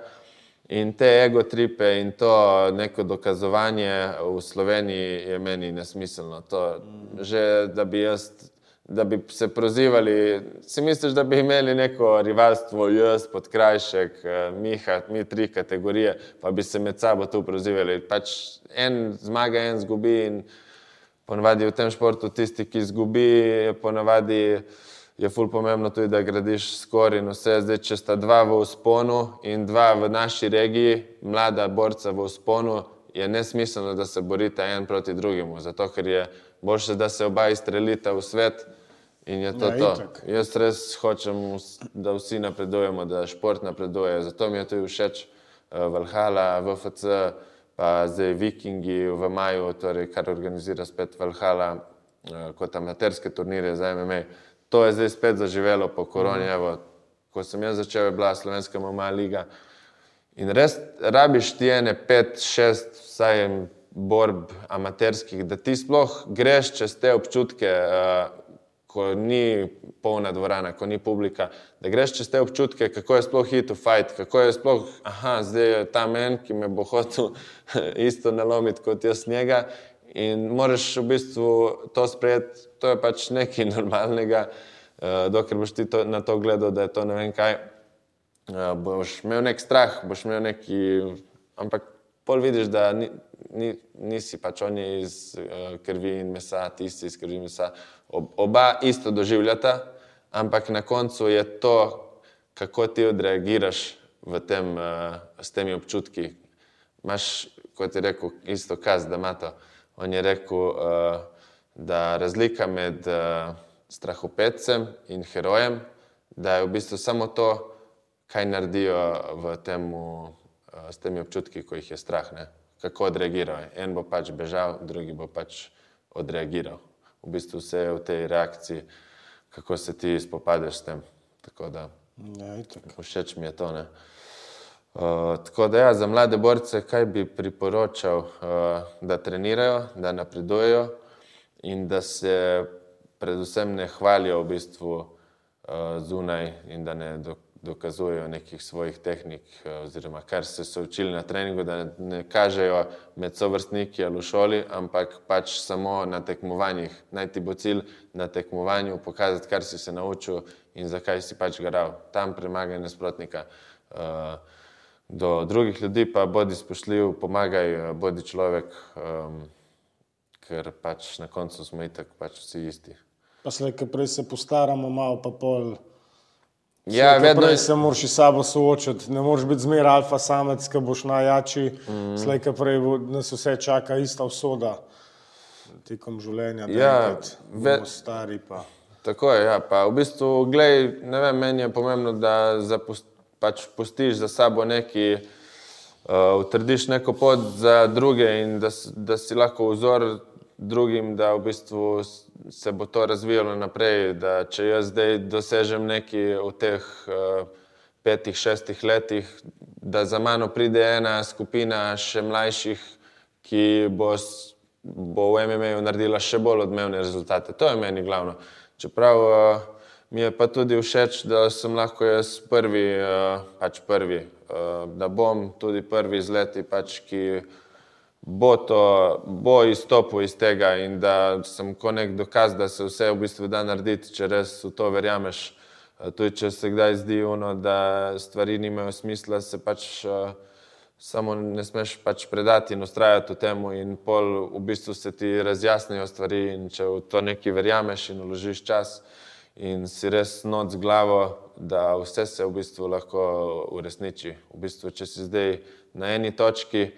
In te ego tripe in to neko dokazovanje v Sloveniji je meni nesmiselno. To, že da bi jaz da bi se prozivali. Si misliš, da bi imeli neko rivalstvo, jaz, podkrajšek, eh, Miha, mi tri kategorije, pa bi se med sabo tu prozivali. Pač en zmaga, en zgubi in ponavadi v tem športu tisti, ki izgubi, je ponavadi. Je ful pomembno tudi, da gradiš skoraj in vse. Zdaj, če sta dva v usponu in dva v naši regiji, mlada borca v usponu, je nesmiselno, da se borita en proti drugemu. Zato, ker je boljše, da se oba izstrelita v svet, In je to ja, to. Itak. Jaz res hočem, da vsi napredujemo, da šport napreduje. Zato mi je tudi všeč uh, Valhalla, VFC, pa zdaj Vikingi v maju, torej, kar organizira spet Valhalla uh, kot amaterske turnire za MMA. To je zdaj spet zaživelo po koroni. Mm. Evo, ko sem jaz začel, je bila slovenska MMA liga. In res rabiš ti ene pet, šest, vsaj borb amaterskih, da ti sploh greš čez te občutke. Uh, ko ni polna dvorana, ko ni publika, da greš čez te občutke, kako je sploh hit to fight, kako je sploh, ah, zdaj je ta men, ki me bo hotel [laughs] isto nalomiti kot jaz njega. In moraš v bistvu to sprejeti, to je pač nekaj [laughs] normalnega, uh, dokler boš ti to, na to gledal, da je to ne vem kaj. Uh, boš imel nek strah, boš imel neki, ampak pol vidiš, da ni, ni, nisi pač oni iz uh, krvi in mesa, tisti iz krvi in mesa oba isto doživljata, ampak na koncu je to, kako ti odreagiraš tem, uh, s temi občutki. Imáš, kot je rekel, isto kaz, da ima to. On je rekel, uh, da razlika med uh, strahopetcem in herojem, da je v bistvu samo to, kaj naredijo v temu, uh, s temi občutki, ko jih je strah. Ne? Kako odreagirajo. En bo pač bežal, drugi bo pač odreagiral v bistvu vse je v tej reakciji, kako se ti spopadeš s tem. Tako da, ja, všeč mi je to. Uh, tako da, ja, za mlade borce, kaj bi priporočal, uh, da trenirajo, da napredujejo in da se predvsem ne hvalijo v bistvu uh, zunaj in da ne dokazujejo dokazujejo nekih svojih tehnik, eh, oziroma kar se so učili na treningu, da ne kažejo med sovrstniki ali v šoli, ampak pač samo na tekmovanjih. Naj ti bo cilj na tekmovanju pokazati, kar si se naučil in zakaj si pač garal. Tam premagaj nasprotnika. Eh, do drugih ljudi pa bodi spoštljiv, pomagaj, eh, bodi človek, um, ker pač na koncu smo itak pač vsi isti. Pa slej, ki prej se postaramo, malo pa pol. Ja, vedno je... se moraš s sabo soočiti, ne moreš biti zmeraj alfa samec, ki boš najjači. Mm. Slej, ki prej nas vse čaka ista usoda tekom življenja, da ja, ve... stari. Pa. Tako je, ja. pa v bistvu, glej, ne vem, meni je pomembno, da zapust, pač pustiš za sabo neki, uh, utrdiš neko pot za druge in da, da si lahko vzor drugim, da v bistvu se bo to razvijalo naprej. Da če jaz zdaj dosežem nekaj v teh uh, petih, šestih letih, da za mano pride ena skupina še mlajših, ki bo, bo v MMA-ju naredila še bolj odmevne rezultate. To je meni glavno. Čeprav uh, mi je pa tudi všeč, da sem lahko jaz prvi, uh, pač prvi, uh, da bom tudi prvi z leti, pač, ki bo, to, bo izstopil iz tega in da sem kot nek dokaz, da se vse v bistvu da narediti, če res v to verjameš. Eh, tudi če se kdaj zdi, uno, da stvari nimajo smisla, se pač uh, samo ne smeš pač predati in ustrajati v tem, in pol v bistvu se ti razjasnijo stvari. Če v to nekaj verjameš in uložiš čas, in si res noč z glavo, da vse se v bistvu lahko uresniči. V bistvu, če si zdaj na eni točki,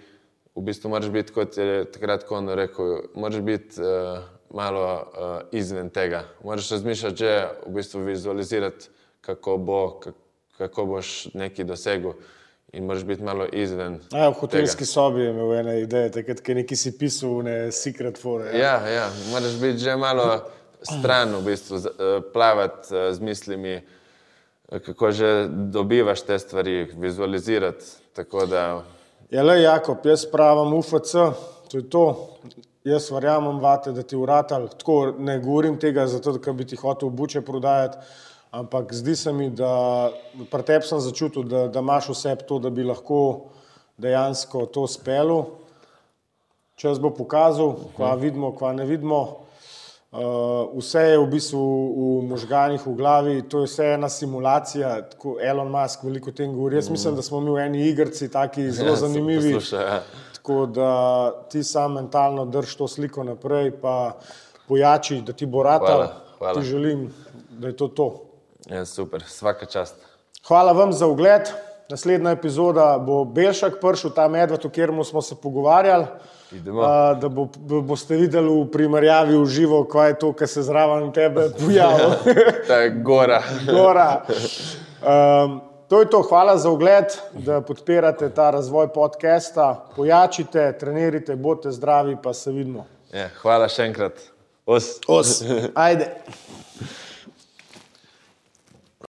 v bistvu moraš biti, kot je takrat Konor rekel, moraš biti uh, malo uh, izven tega. Moraš razmišljati, že v bistvu vizualizirati, kako, bo, kako boš nekaj dosegel. in moraš biti malo izven. Ja, v hotelski sobi je imel ene ideje, takrat, ki neki si pisal, ne secret fore. Ja, ja, moraš biti že malo stran, v bistvu, eh, plavati eh, z mislimi, eh, kako že dobivaš te stvari, vizualizirati. Tako da, Ja, le Jakob, jaz pravim UFC, to je to. Jaz verjamem vate, da ti uratal. Tako ne govorim tega, zato da bi ti hotel buče prodajati, ampak zdi se mi, da pri tebi sem začutil, da, da imaš vse to, da bi lahko dejansko to spelo. Čas bo pokazal, kva vidimo, kva ne vidimo. Uh, vse je v bistvu v možganjih, v glavi, to je vse ena simulacija, tako Elon Musk veliko o tem govori. Jaz mislim, da smo mi v eni igrici taki [laughs] zelo Ja, zanimivi. poslušal, ja. Tako da ti sam mentalno drž to sliko naprej, pa pojači, da ti bo rata. Hvala, hvala. Ti želim, da je to to. ja, super, vsaka čast. Hvala vam za ogled. Naslednja epizoda bo Belšak prišel, ta medved, o katerem smo se pogovarjali. A, da bo, bo, boste videli v primerjavi v živo, kaj je to, kar se zraven tebe pojavlja. Ta je gora. Gora. Um, to je to, hvala za ogled, da podpirate ta razvoj podcasta. Pojačite, trenirite, bodite zdravi, pa se vidimo. Ja, hvala še enkrat. Os. Os, ajde.